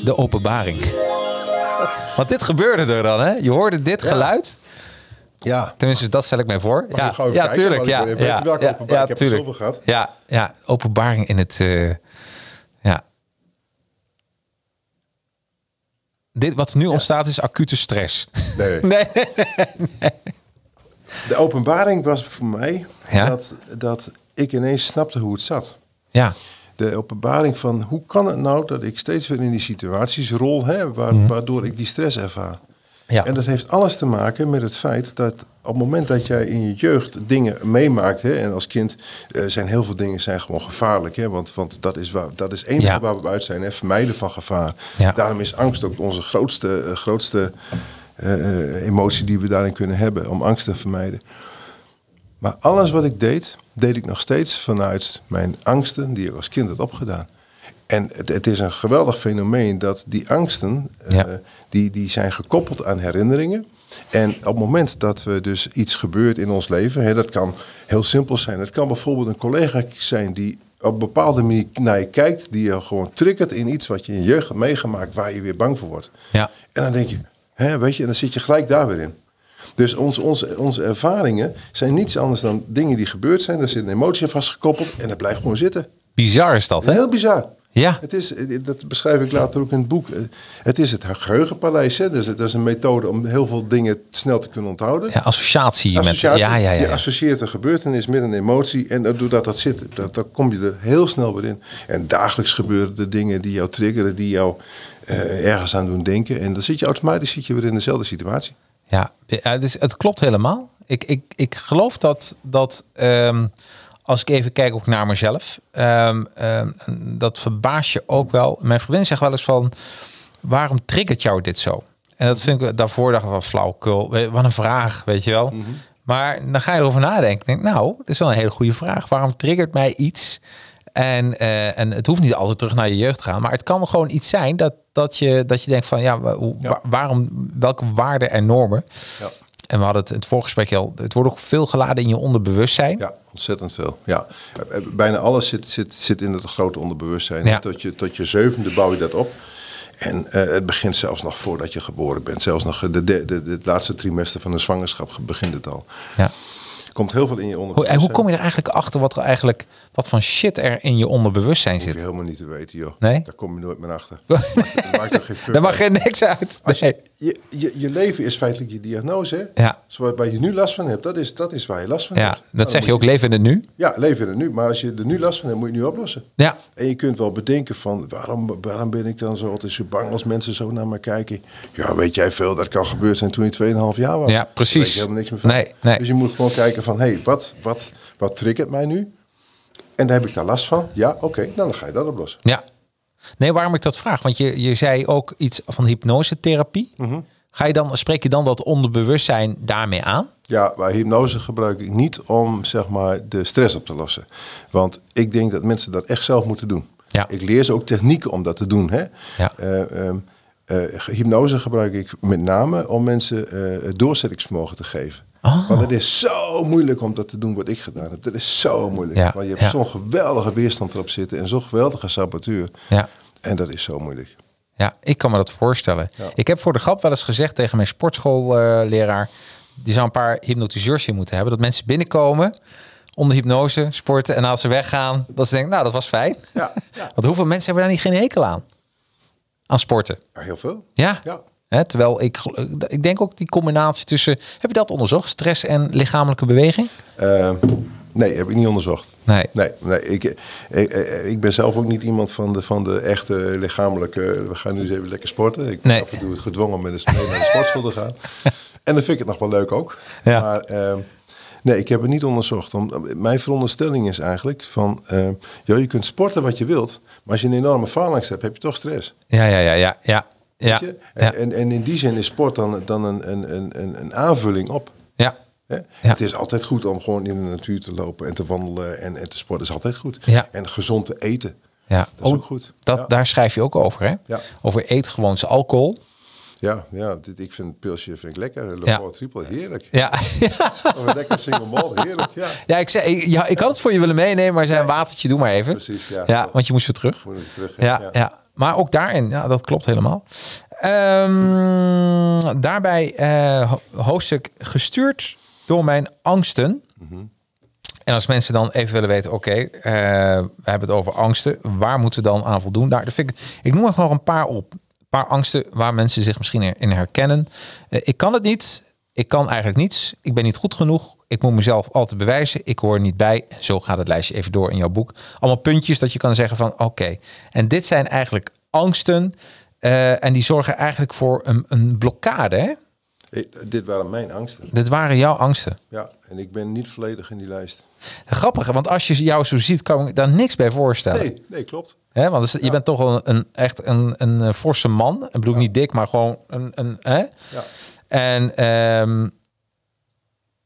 de openbaring. Want dit gebeurde er dan, hè? Je hoorde dit geluid. Ja. Tenminste, dat stel ik mij voor. Mag ja, ja kijken? tuurlijk. Want ik Ja, ja, welke ja, ja, Ik heb tuurlijk. zoveel gehad. Ja, ja, openbaring in het. eh, ja. Dit wat nu ontstaat is acute stress. Nee. Nee, De openbaring was voor mij Ja? dat, dat ik ineens snapte hoe het zat. Ja, De openbaring van hoe kan het nou dat ik steeds weer in die situaties rol, hè, waar, waardoor ik die stress ervaar. Ja. En dat heeft alles te maken met het feit dat op het moment dat jij in je jeugd dingen meemaakt, hè, en als kind eh, zijn heel veel dingen zijn gewoon gevaarlijk, hè, want, want dat is, waar, dat is het enige Ja. waar we uit zijn, hè, vermijden van gevaar. Ja. Daarom is angst ook onze grootste, eh, grootste eh, emotie die we daarin kunnen hebben, om angst te vermijden. Maar alles wat ik deed, deed ik nog steeds vanuit mijn angsten die ik als kind had opgedaan. En het, het is een geweldig fenomeen dat die angsten, eh, Ja. die, die zijn gekoppeld aan herinneringen. En op het moment dat we dus iets gebeurt in ons leven, hè, dat kan heel simpel zijn. Het kan bijvoorbeeld een collega zijn die op een bepaalde manier naar je kijkt, die je gewoon triggert in iets wat je in je jeugd hebt meegemaakt, waar je weer bang voor wordt. Ja. En dan denk je, hè, weet je, en dan zit je gelijk daar weer in. Dus ons, onze, onze ervaringen zijn niets anders dan dingen die gebeurd zijn. Daar zit een emotie aan vastgekoppeld en dat blijft gewoon zitten. bizar is dat, hè? Heel bizar. Ja. Het is, eh, dat beschrijf ik later ook in het boek. Eh, Het is het geheugenpaleis. Hè? Dus het is een methode om heel veel dingen snel te kunnen onthouden. Ja, associatie, Associatie, met. Ja, ja, ja. Je associeert een gebeurtenis met een emotie. En doordat dat zit, dat, dan kom je er heel snel weer in. En dagelijks gebeuren de dingen die jou triggeren, die jou eh, ergens aan doen denken. En dan zit je automatisch zit je weer in dezelfde situatie. Ja, ja dus het klopt helemaal. Ik, ik, ik geloof dat, dat ehm, als ik even kijk ook naar mezelf, ehm, ehm, dat verbaast je ook wel. Mijn vriendin zegt wel eens van, waarom triggert jou dit zo? En dat vind ik daarvoor dacht ik wel flauwkul. Wat een vraag, weet je wel. Maar dan ga je erover nadenken. Denk, nou, dat is wel een hele goede vraag. Waarom triggert mij iets? En, eh, en het hoeft niet altijd terug naar je jeugd te gaan. Maar het kan gewoon iets zijn dat, dat, je, dat je denkt van... ja, waarom, welke waarden en normen... Ja. En we hadden het het voorgesprek al. Het wordt ook veel geladen in je onderbewustzijn. Ja, ontzettend veel. Ja. Eh, eh, Bijna alles zit, zit, zit in het grote onderbewustzijn. Ja. Tot, je, tot je zevende bouw je dat op. En eh, het begint zelfs nog voordat je geboren bent. Zelfs nog de, de, de, het laatste trimester van een zwangerschap begint het al. Ja. Komt heel veel in je Hoe, en onderbewustzijn. hoe kom je er eigenlijk achter wat er eigenlijk wat van shit er in je onderbewustzijn hoef je zit? helemaal niet te weten, joh. Nee? Daar kom je nooit meer achter. Maakt, maakt er geen fuck Daar mag er niks uit. Nee. Je, je, je, leven is feitelijk je diagnose. Hè? Ja. Zoals waar je nu last van hebt, dat is, dat is waar je last van Ja, hebt. Nou, dat dan zeg je ook leven in het nu. Ja, leven in het nu. Maar als je er nu last van hebt, moet je het nu oplossen. Ja. En je kunt wel bedenken van waarom, waarom ben ik dan zo altijd zo bang als mensen zo naar me kijken. Ja, weet jij veel, dat kan gebeurd zijn toen je 2,5 jaar was. Ja, Daar precies. weet je helemaal niks meer van. Nee, nee. Dus je moet gewoon kijken van hé, hey, wat, wat, wat triggert mij nu? En dan heb ik daar last van. Ja, oké, nou, dan ga je dat oplossen. Ja. Nee, waarom ik dat vraag? Want je, je zei ook iets van hypnosetherapie. Mhm. Ga je dan, spreek je dan dat onderbewustzijn daarmee aan? Ja, maar hypnose gebruik ik niet om zeg maar de stress op te lossen. Want ik denk dat mensen dat echt zelf moeten doen. Ja. Ik leer ze ook technieken om dat te doen. Hè? Ja. Eh, ehm, eh, hypnose gebruik ik met name om mensen eh, het doorzettingsvermogen te geven. Oh. Want het is zo moeilijk om dat te doen wat ik gedaan heb. Dat is zo moeilijk. Ja, Want je hebt ja. zo'n geweldige weerstand erop zitten en zo'n geweldige saboteur. Ja. En dat is zo moeilijk. Ja, ik kan me dat voorstellen. Ja. Ik heb voor de grap wel eens gezegd tegen mijn sportschoolleraar... die zou een paar hypnotiseurs hier moeten hebben. Dat mensen binnenkomen onder hypnose, sporten... en als ze weggaan, dat ze denken, nou, dat was fijn. Ja. Want hoeveel mensen hebben daar niet geen hekel aan? Aan sporten. Heel veel. Ja. Ja. Terwijl ik, ik denk ook die combinatie tussen... Heb je dat onderzocht? Stress en lichamelijke beweging? Eh, nee, heb ik niet onderzocht. Nee. Nee, nee ik, ik, ik, ben zelf ook niet iemand van de, van de echte lichamelijke... We gaan nu eens even lekker sporten. Ik ben Nee. af en toe gedwongen met een naar de sportschool te gaan. En dan vind ik het nog wel leuk ook. Ja. Maar eh, nee, ik heb het niet onderzocht. Om, mijn veronderstelling is eigenlijk van... eh, joh, je kunt sporten wat je wilt. Maar als je een enorme faalangst hebt, heb je toch stress. Ja, ja, ja, ja. ja. Ja, Weet je? En, ja, en, en in die zin is sport dan, dan een, een, een, een, een aanvulling op. ja? Ja. Het is altijd goed om gewoon in de natuur te lopen en te wandelen en, en te sporten. is altijd goed. Ja. En gezond te eten. ja. Dat is Oh, ook goed. Dat, Ja. Daar schrijf je ook over, hè? Ja. Over eet gewoon zijn alcohol. Ja, ja dit, ik vind pilsje vind ik lekker. Le Ja. ja. triple, heerlijk. Ja, Of een lekker single malt, heerlijk. Ja. ja, ik, zei, ja, ik had het voor je willen meenemen, maar zei een watertje, doe maar even. Precies, ja. Ja, want je moest weer terug. Moet ik terug. Ja, ja. Maar ook daarin, ja, dat klopt helemaal. Ehm, daarbij hoofdstuk gestuurd door mijn angsten. En als mensen dan even willen weten, oké, eh, we hebben het over angsten. Waar moeten we dan aan voldoen? Daar, vind ik, ik noem er gewoon een paar op. Een paar angsten waar mensen zich misschien in- in herkennen. Eh, ik kan het niet. Ik kan eigenlijk niets. Ik ben niet goed genoeg. Ik moet mezelf altijd bewijzen. Ik hoor niet bij. En zo gaat het lijstje even door in jouw boek. Allemaal puntjes dat je kan zeggen van oké. En dit zijn eigenlijk angsten. eh, en die zorgen eigenlijk voor een, een blokkade. Hè? Ik- dit waren mijn angsten. Dit waren jouw angsten. Ja, en ik ben niet volledig in die lijst. Grappig, want als je jou zo ziet, kan ik daar niks bij voorstellen. Nee, nee, klopt. Hè? Want je bent toch wel een, een echt een, een, eh, forse man. Ik bedoel niet dik, maar gewoon een. een hè? Ja. En ehm,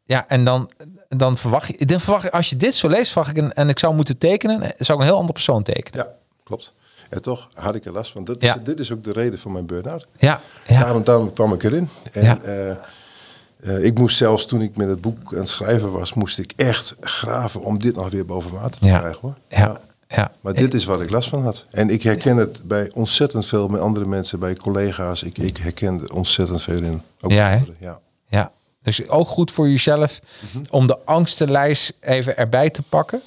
ja, en dan, dan verwacht je, dan verwacht je, als je dit zo leest, verwacht ik een, en ik zou moeten tekenen, zou ik een heel ander persoon tekenen. Ja, klopt. En toch had ik er last van. Dit, Ja. dit is ook de reden van mijn burn-out. Ja, ja, Daarom, daarom kwam ik erin. En Ja. eh, eh, ik moest zelfs toen ik met het boek aan het schrijven was, moest ik echt graven om dit nog weer boven water te Ja. krijgen hoor. ja, ja. Maar dit is wat ik last van had. En ik herken het bij ontzettend veel met andere mensen, bij collega's. Ik, ik herken er ontzettend veel in. Ook Ja, anderen, ja. Ja, dus ook goed voor jezelf om de angstenlijst even erbij te pakken.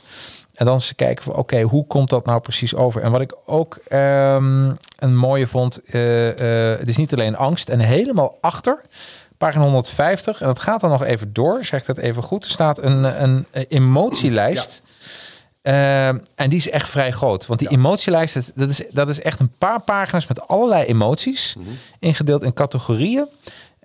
En dan eens kijken van oké, hoe komt dat nou precies over? En wat ik ook ehm, een mooie vond, eh, eh, het is niet alleen angst en helemaal achter, pagina 150, en dat gaat dan nog even door, zeg ik dat even goed. Er staat een, een emotielijst. Ehm, en die is echt vrij groot. Want die emotielijst, dat- dat is, dat is echt een paar pagina's met allerlei emoties. Ingedeeld in categorieën.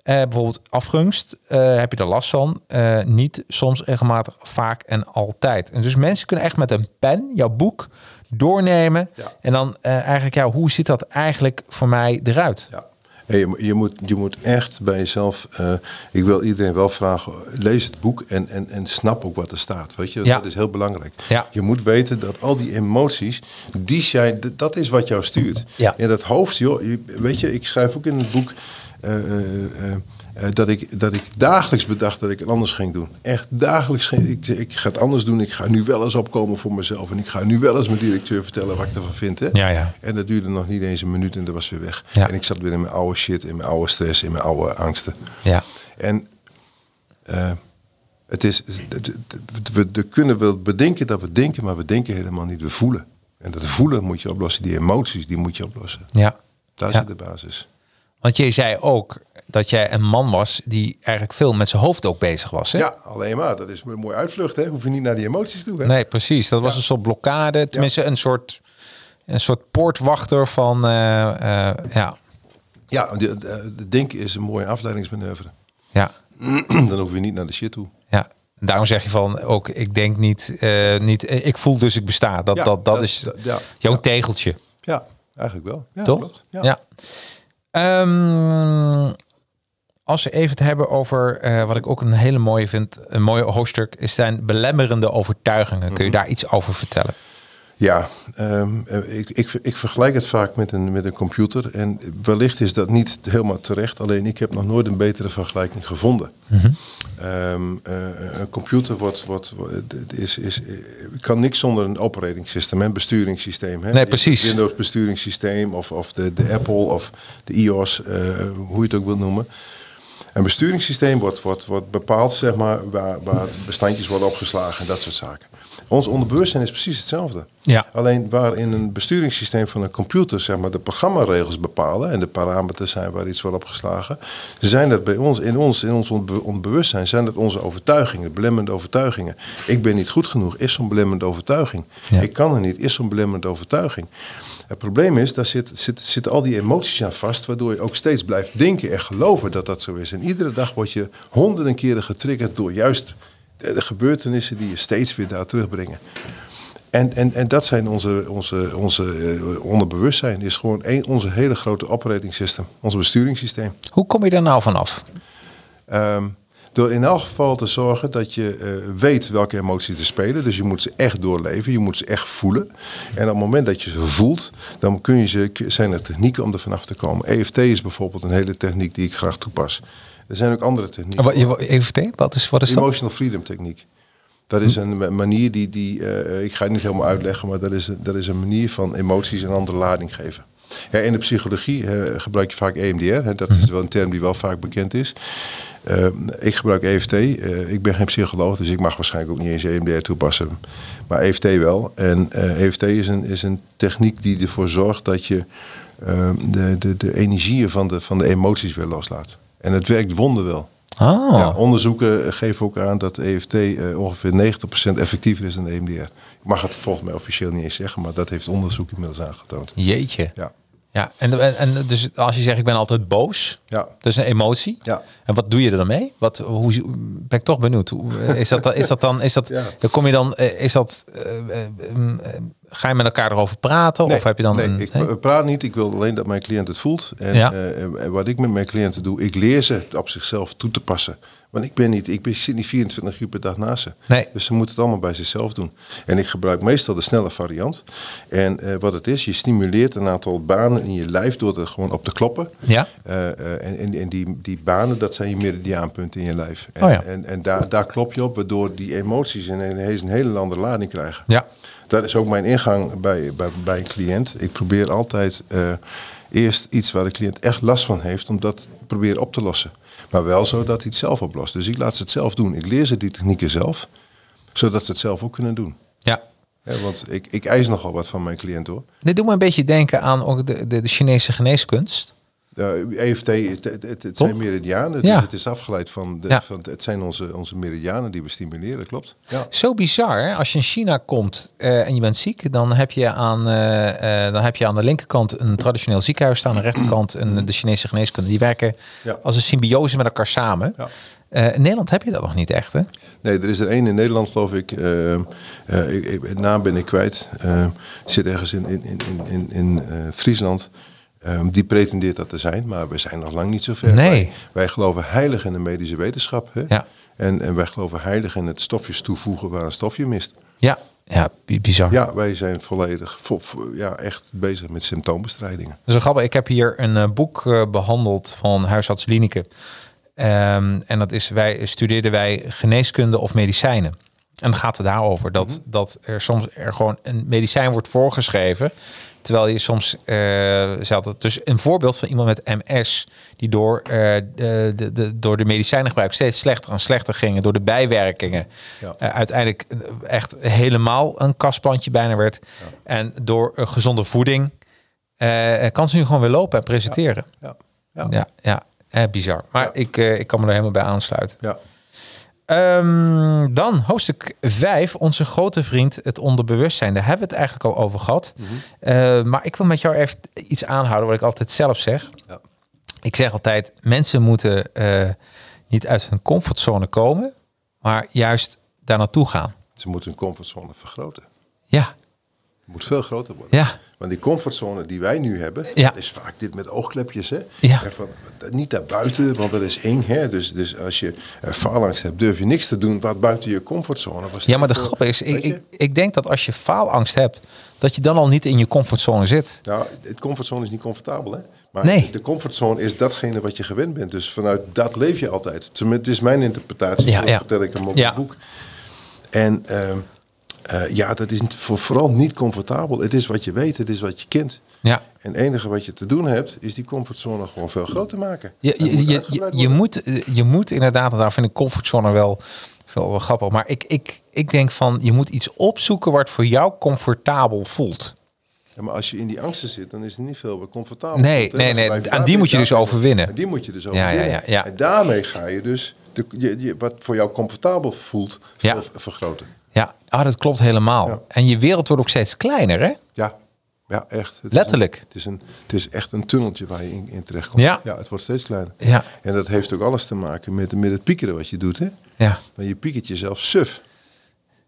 Eh, bijvoorbeeld afgunst, eh, heb je er last van? Eh, niet, soms, regelmatig, vaak en altijd. En dus mensen kunnen echt met een pen jouw boek doornemen. Ja. En dan eigenlijk, ja, hoe ziet dat eigenlijk voor mij eruit? Ja. Hey, je, je, moet, je moet echt bij jezelf. eh, ik wil iedereen wel vragen: lees het boek en, en, en snap ook wat er staat. Weet je, Ja. dat is heel belangrijk. Ja. Je moet weten dat al die emoties, die d- dat is wat jou stuurt. Ja. En dat hoofd, joh, je- weet je, ik schrijf ook in het boek. eh, eh, dat, ik, dat ik dagelijks bedacht dat ik het anders ging doen. Echt dagelijks. ging- Ik, ik ga het anders doen. Ik ga nu wel eens opkomen voor mezelf. En ik ga nu wel eens mijn directeur vertellen wat ik ervan vind. Hè? Ja, ja. En dat duurde nog niet eens een minuut en dat was weer weg. Ja. En ik zat weer in mijn oude shit, in mijn oude stress, in mijn oude angsten. Ja, En eh, het is, we, we kunnen wel bedenken dat we denken, maar we denken helemaal niet. We voelen. En dat voelen moet je oplossen. Die emoties, die moet je oplossen. ja. Daar Ja. zit de basis. Want jij zei ook dat jij een man was die eigenlijk veel met zijn hoofd ook bezig was. Hè? Ja, alleen maar. Dat is een mooie uitvlucht. Hè? Hoef je niet naar die emoties toe. Hè? Nee, precies. Dat was een soort blokkade. Tenminste, een soort, een soort poortwachter van... eh, eh, ja, Ja, de, de, de is een mooie afleidingsmanoeuvre. ja, Dan hoef je niet naar de shit toe. ja. Daarom zeg je van ook, ik denk niet, eh, niet ik voel dus ik besta. Dat, Ja, dat, dat, dat- is dat- ja, jouw ja. tegeltje, Ja, eigenlijk wel. Ja, toch? klopt. Ja. Ehm, als we even het hebben over eh, wat ik ook een hele mooie vind, een mooie hoofdstuk, is zijn belemmerende overtuigingen. Kun je Mhm. daar iets over vertellen? Ja, ehm, eh, ik, ik, ik vergelijk het vaak met een, met een computer. En wellicht is dat niet helemaal terecht. Alleen ik heb nog nooit een betere vergelijking gevonden. Ehm, eh, een computer wordt, wordt, is, is, kan niks zonder een operating system, een besturingssysteem. Hè? Nee, precies. Het Windows besturingssysteem of, of de, de Apple of de iOS, hoe je het ook wilt noemen. Een besturingssysteem wordt, wordt, wordt bepaald zeg maar, waar, waar bestandjes worden opgeslagen en dat soort zaken. Ons onderbewustzijn is precies hetzelfde. Ja. Alleen waar in een besturingssysteem van een computer zeg maar, de programmaregels bepalen en de parameters zijn waar iets wordt opgeslagen, zijn dat bij ons, in ons, in ons onbe- onbewustzijn, zijn dat onze overtuigingen, belemmerende overtuigingen. Ik ben niet goed genoeg, is zo'n belemmerende overtuiging. Ja. Ik kan er niet, is zo'n belemmerende overtuiging. Het probleem is, daar zit, zit, zitten al die emoties aan vast, waardoor je ook steeds blijft denken en geloven dat dat zo is. En iedere dag word je honderden keren getriggerd door juist de, de gebeurtenissen die je steeds weer daar terugbrengen. En, en, en dat zijn onze, onze, onze eh, onderbewustzijn, is gewoon een, onze hele grote operating system, ons besturingssysteem. Hoe kom je daar nou vanaf? Ehm, door in elk geval te zorgen dat je eh, weet welke emoties er spelen. Dus je moet ze echt doorleven, je moet ze echt voelen. En op het moment dat je ze voelt, dan kun je ze, zijn er technieken om er vanaf te komen. EFT is bijvoorbeeld een hele techniek die ik graag toepas. Er zijn ook andere technieken. Wat, EFT, wat is, wat is dat? Emotional freedom techniek. Dat is een ma- manier die, die eh, ik ga het niet helemaal uitleggen, maar dat is, een- dat is een manier van emoties een andere lading geven. Ja, in de psychologie eh, gebruik je vaak EMDR. Hè, dat is wel een term die wel vaak bekend is. Eh, ik gebruik EFT. Eh, ik ben geen psycholoog, dus ik mag waarschijnlijk ook niet eens EMDR toepassen. Maar EFT wel. En EFT is een, is een techniek die ervoor zorgt dat je de, de, de energieën van de, van de emoties weer loslaat. En het werkt wonderwel. Oh, Ja, onderzoeken geven ook aan dat EFT eh, ongeveer 90% effectiever is dan de EMDR. Ik mag het volgens mij officieel niet eens zeggen, maar dat heeft onderzoek inmiddels aangetoond. jeetje. Ja, Ja, en, en, dus als je zegt ik ben altijd boos, ja. dat is een emotie. Ja. En wat doe je er dan mee? Wat, hoe, ben ik toch benieuwd. Hoe, eh, is, dat, dan- is dat dan, is dat, Ja. dan kom je dan, eh, is dat, mm, ga je met elkaar erover praten? of heb je dan nee, een, ik nee? praat niet. Ik wil alleen dat mijn cliënt het voelt. En, Ja. eh, en wat ik met mijn cliënten doe, ik leer ze op zichzelf toe te passen. Want ik ben niet, ik ben, zit niet 24 uur per dag naast ze. Nee. Dus ze moeten het allemaal bij zichzelf doen. En ik gebruik meestal de snelle variant. En eh, wat het is, je stimuleert een aantal banen in je lijf door er gewoon op te kloppen. Ja. Eh, en en, en die, die banen, dat zijn je meridiaanpunten in je lijf. En, Oh ja. en, en daar, daar klop je op, waardoor die emoties een, een hele andere lading krijgen. Ja. Dat is ook mijn ingang bij, bij, bij een cliënt. Ik probeer altijd eh, eerst iets waar de cliënt echt last van heeft, om dat proberen op te lossen. Maar wel zo dat hij het zelf oplost. Dus ik laat ze het zelf doen. Ik leer ze die technieken zelf, zodat ze het zelf ook kunnen doen. ja. Hè, want ik, ik eis nogal wat van mijn cliënt hoor. Dit doet me een beetje denken aan ook de, de, de Chinese geneeskunst. EFT, het, het, het, zijn meridianen. Ja. Dus het is afgeleid van, de, Ja. van het zijn onze, onze meridianen die we stimuleren, klopt. Ja. Zo bizar, hè? als je in China komt eh, en je bent ziek, dan heb, je aan, eh, eh, dan heb je aan de linkerkant een traditioneel ziekenhuis staan, aan de rechterkant een, de Chinese geneeskunde. Die werken Ja. als een symbiose met elkaar samen. Ja. Eh, in Nederland heb je dat nog niet echt, hè? Nee, er is er één in Nederland, geloof ik. eh, ik, ik naam ben ik kwijt. Zit ergens in, in, in, in, in eh, Friesland. Eh, die pretendeert dat te zijn, maar we zijn nog lang niet zo ver. Nee. Wij, wij geloven heilig in de medische wetenschap. Hè? Ja. En, en wij geloven heilig in het stofjes toevoegen waar een stofje mist. Ja, ja bi- bizar. Ja, wij zijn volledig, vo- vo- ja, echt bezig met symptoombestrijdingen. Dus een grappig, ik heb hier een eh, boek eh, behandeld van huisarts Lineke. Ehm, en dat is, wij studeerden wij geneeskunde of medicijnen. En dan gaat het daarover dat, Mhm. dat er soms er gewoon een medicijn wordt voorgeschreven. Terwijl je soms, eh ze had het dus een voorbeeld van iemand met MS, die door, eh, de, de, de, door de medicijnengebruik steeds slechter en slechter gingen, door de bijwerkingen. Ja. eh, uiteindelijk eh, echt helemaal een kastplantje bijna werd. En door eh, gezonde voeding eh, kan ze nu gewoon weer lopen en presenteren. Ja, ja, Ja, ja, eh, bizar. Maar ik, eh, ik kan me er helemaal bij aansluiten. ja. Ehm, dan hoofdstuk 5, onze grote vriend, het onderbewustzijn. Daar hebben we het eigenlijk al over gehad. Mhm. Eh, maar ik wil met jou even iets aanhouden wat ik altijd zelf zeg. Ja. Ik zeg altijd, mensen moeten eh, niet uit hun comfortzone komen, maar juist daar naartoe gaan. Ze moeten hun comfortzone vergroten. Ja, moet veel groter worden. ja, Want die comfortzone die wij nu hebben, Ja. is vaak dit met oogklepjes. Hè? Ja. Van, niet daar buiten, want dat is eng. Hè? Dus, dus als je uh, faalangst hebt, durf je niks te doen wat buiten je comfortzone was. ja maar de grap is, ik, ik, ik denk dat als je faalangst hebt, dat je dan al niet in je comfortzone zit. Nou, het comfortzone is niet comfortabel, hè? Maar Nee. de comfortzone is datgene wat je gewend bent. Dus vanuit dat leef je altijd. Tenminste, Het is mijn interpretatie, Ja, vertel ik hem op het boek. En ehm, eh, ja, dat is voor, vooral niet comfortabel. Het is wat je weet, het is wat je kent. Ja. En het enige wat je te doen hebt, is die comfortzone gewoon veel groter maken. Je, Het moet je, je, je, je moet, je moet inderdaad, daar vind ik comfortzone wel, wel, wel grappig. Maar ik, ik, ik denk van, je moet iets opzoeken wat voor jou comfortabel voelt. Ja, maar als je in die angsten zit, dan is het niet veel comfortabel. Nee, hè. nee, nee, je aan daar die moet je dus overwinnen. En die moet je dus Ja, ja, overwinnen. ja, ja. En daarmee ga je dus de, je, je, wat voor jou comfortabel voelt, Ja. vergroten. Ja, ah, dat klopt helemaal. Ja. En je wereld wordt ook steeds kleiner, hè? Ja, ja echt. Het Letterlijk. Is een, het, is een, het is echt een tunneltje waar je in, in terecht komt. Ja. ja, het wordt steeds kleiner. Ja. En dat heeft ook alles te maken met, met het piekeren wat je doet. Hè? Ja. Maar je piekert jezelf suf.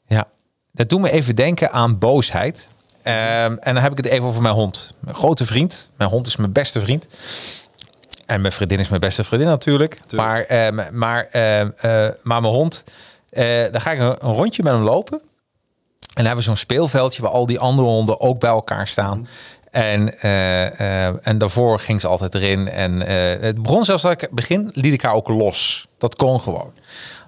Ja, dat doet me even denken aan boosheid. Ehm, en dan heb ik het even over mijn hond. Mijn grote vriend. Mijn hond is mijn beste vriend. En mijn vriendin is mijn beste vriendin natuurlijk. Maar, ehm, maar, ehm, eh, maar mijn hond, eh dan ga ik een, rondje met hem lopen. En dan hebben we zo'n speelveldje waar al die andere honden ook bij elkaar staan. En, eh, eh, en daarvoor ging ze altijd erin. En het begon zelfs dat ik begin liet ik haar ook los. Dat kon gewoon.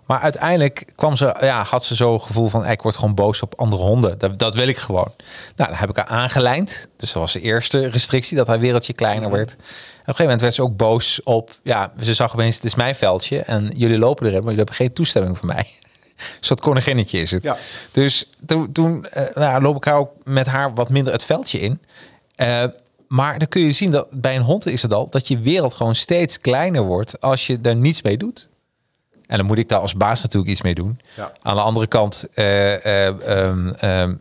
Maar uiteindelijk kwam ze, ja, had ze zo gevoel van ik word gewoon boos op andere honden. Dat, dat wil ik gewoon. Nou, dan heb ik haar aangelijnd. Dus dat was de eerste restrictie, dat haar wereldje kleiner werd. En op een gegeven moment werd ze ook boos op, ja, ze zag opeens, het is mijn veldje en jullie lopen erin, maar jullie hebben geen toestemming van mij. Soort koninginnetje is het. Ja. Dus toen, toen eh, nou, loop ik haar ook met haar wat minder het veldje in. Eh, maar dan kun je zien dat bij een hond is het al dat je wereld gewoon steeds kleiner wordt als je er niets mee doet. En dan moet ik daar als baas natuurlijk iets mee doen. Ja. Aan de andere kant, ehm,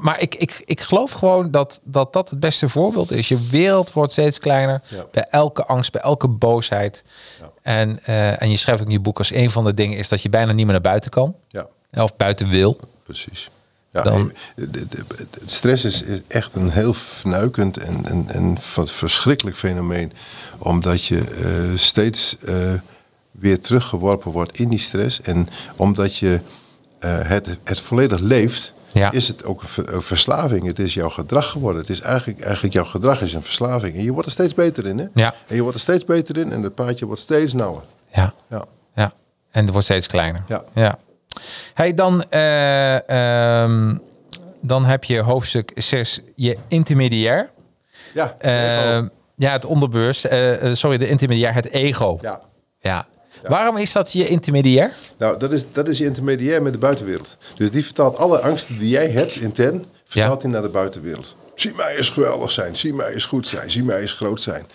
maar ik, ik, ik geloof gewoon dat, dat dat het beste voorbeeld is. Je wereld wordt steeds kleiner Ja. bij elke angst, bij elke boosheid. Ja. En, eh, en je schrijft ook in je boek als een van de dingen is dat je bijna niet meer naar buiten kan. Ja, Of buiten wil. precies. Ja, Dan- de, de, de- de- stress is, is echt een heel fnuikend en, en, en verschrikkelijk fenomeen. Omdat je eh, steeds eh, weer teruggeworpen wordt in die stress. En omdat je eh, het, het volledig leeft, Ja. is het ook een, ver- een verslaving. Het is jouw gedrag geworden. Het is eigenlijk, eigenlijk jouw gedrag is een verslaving. En je wordt er steeds beter in. Hè? Ja. En je wordt er steeds beter in en het paadje wordt steeds nauwer. Ja. Ja. Ja, en het wordt steeds kleiner. Ja. ja. Hey, dan, eh, ehm, dan heb je hoofdstuk 6, je intermediair. Ja, Eh, ja, het onderbeurs. eh, eh, sorry, de intermediair, het ego. ja. Ja. Waarom is dat je intermediair? Nou, dat is, dat is je intermediair met de buitenwereld. Dus die vertaalt alle angsten die jij hebt intern, vertaalt hij naar de buitenwereld. Zie mij eens geweldig zijn, zie mij eens goed zijn, zie mij eens groot zijn.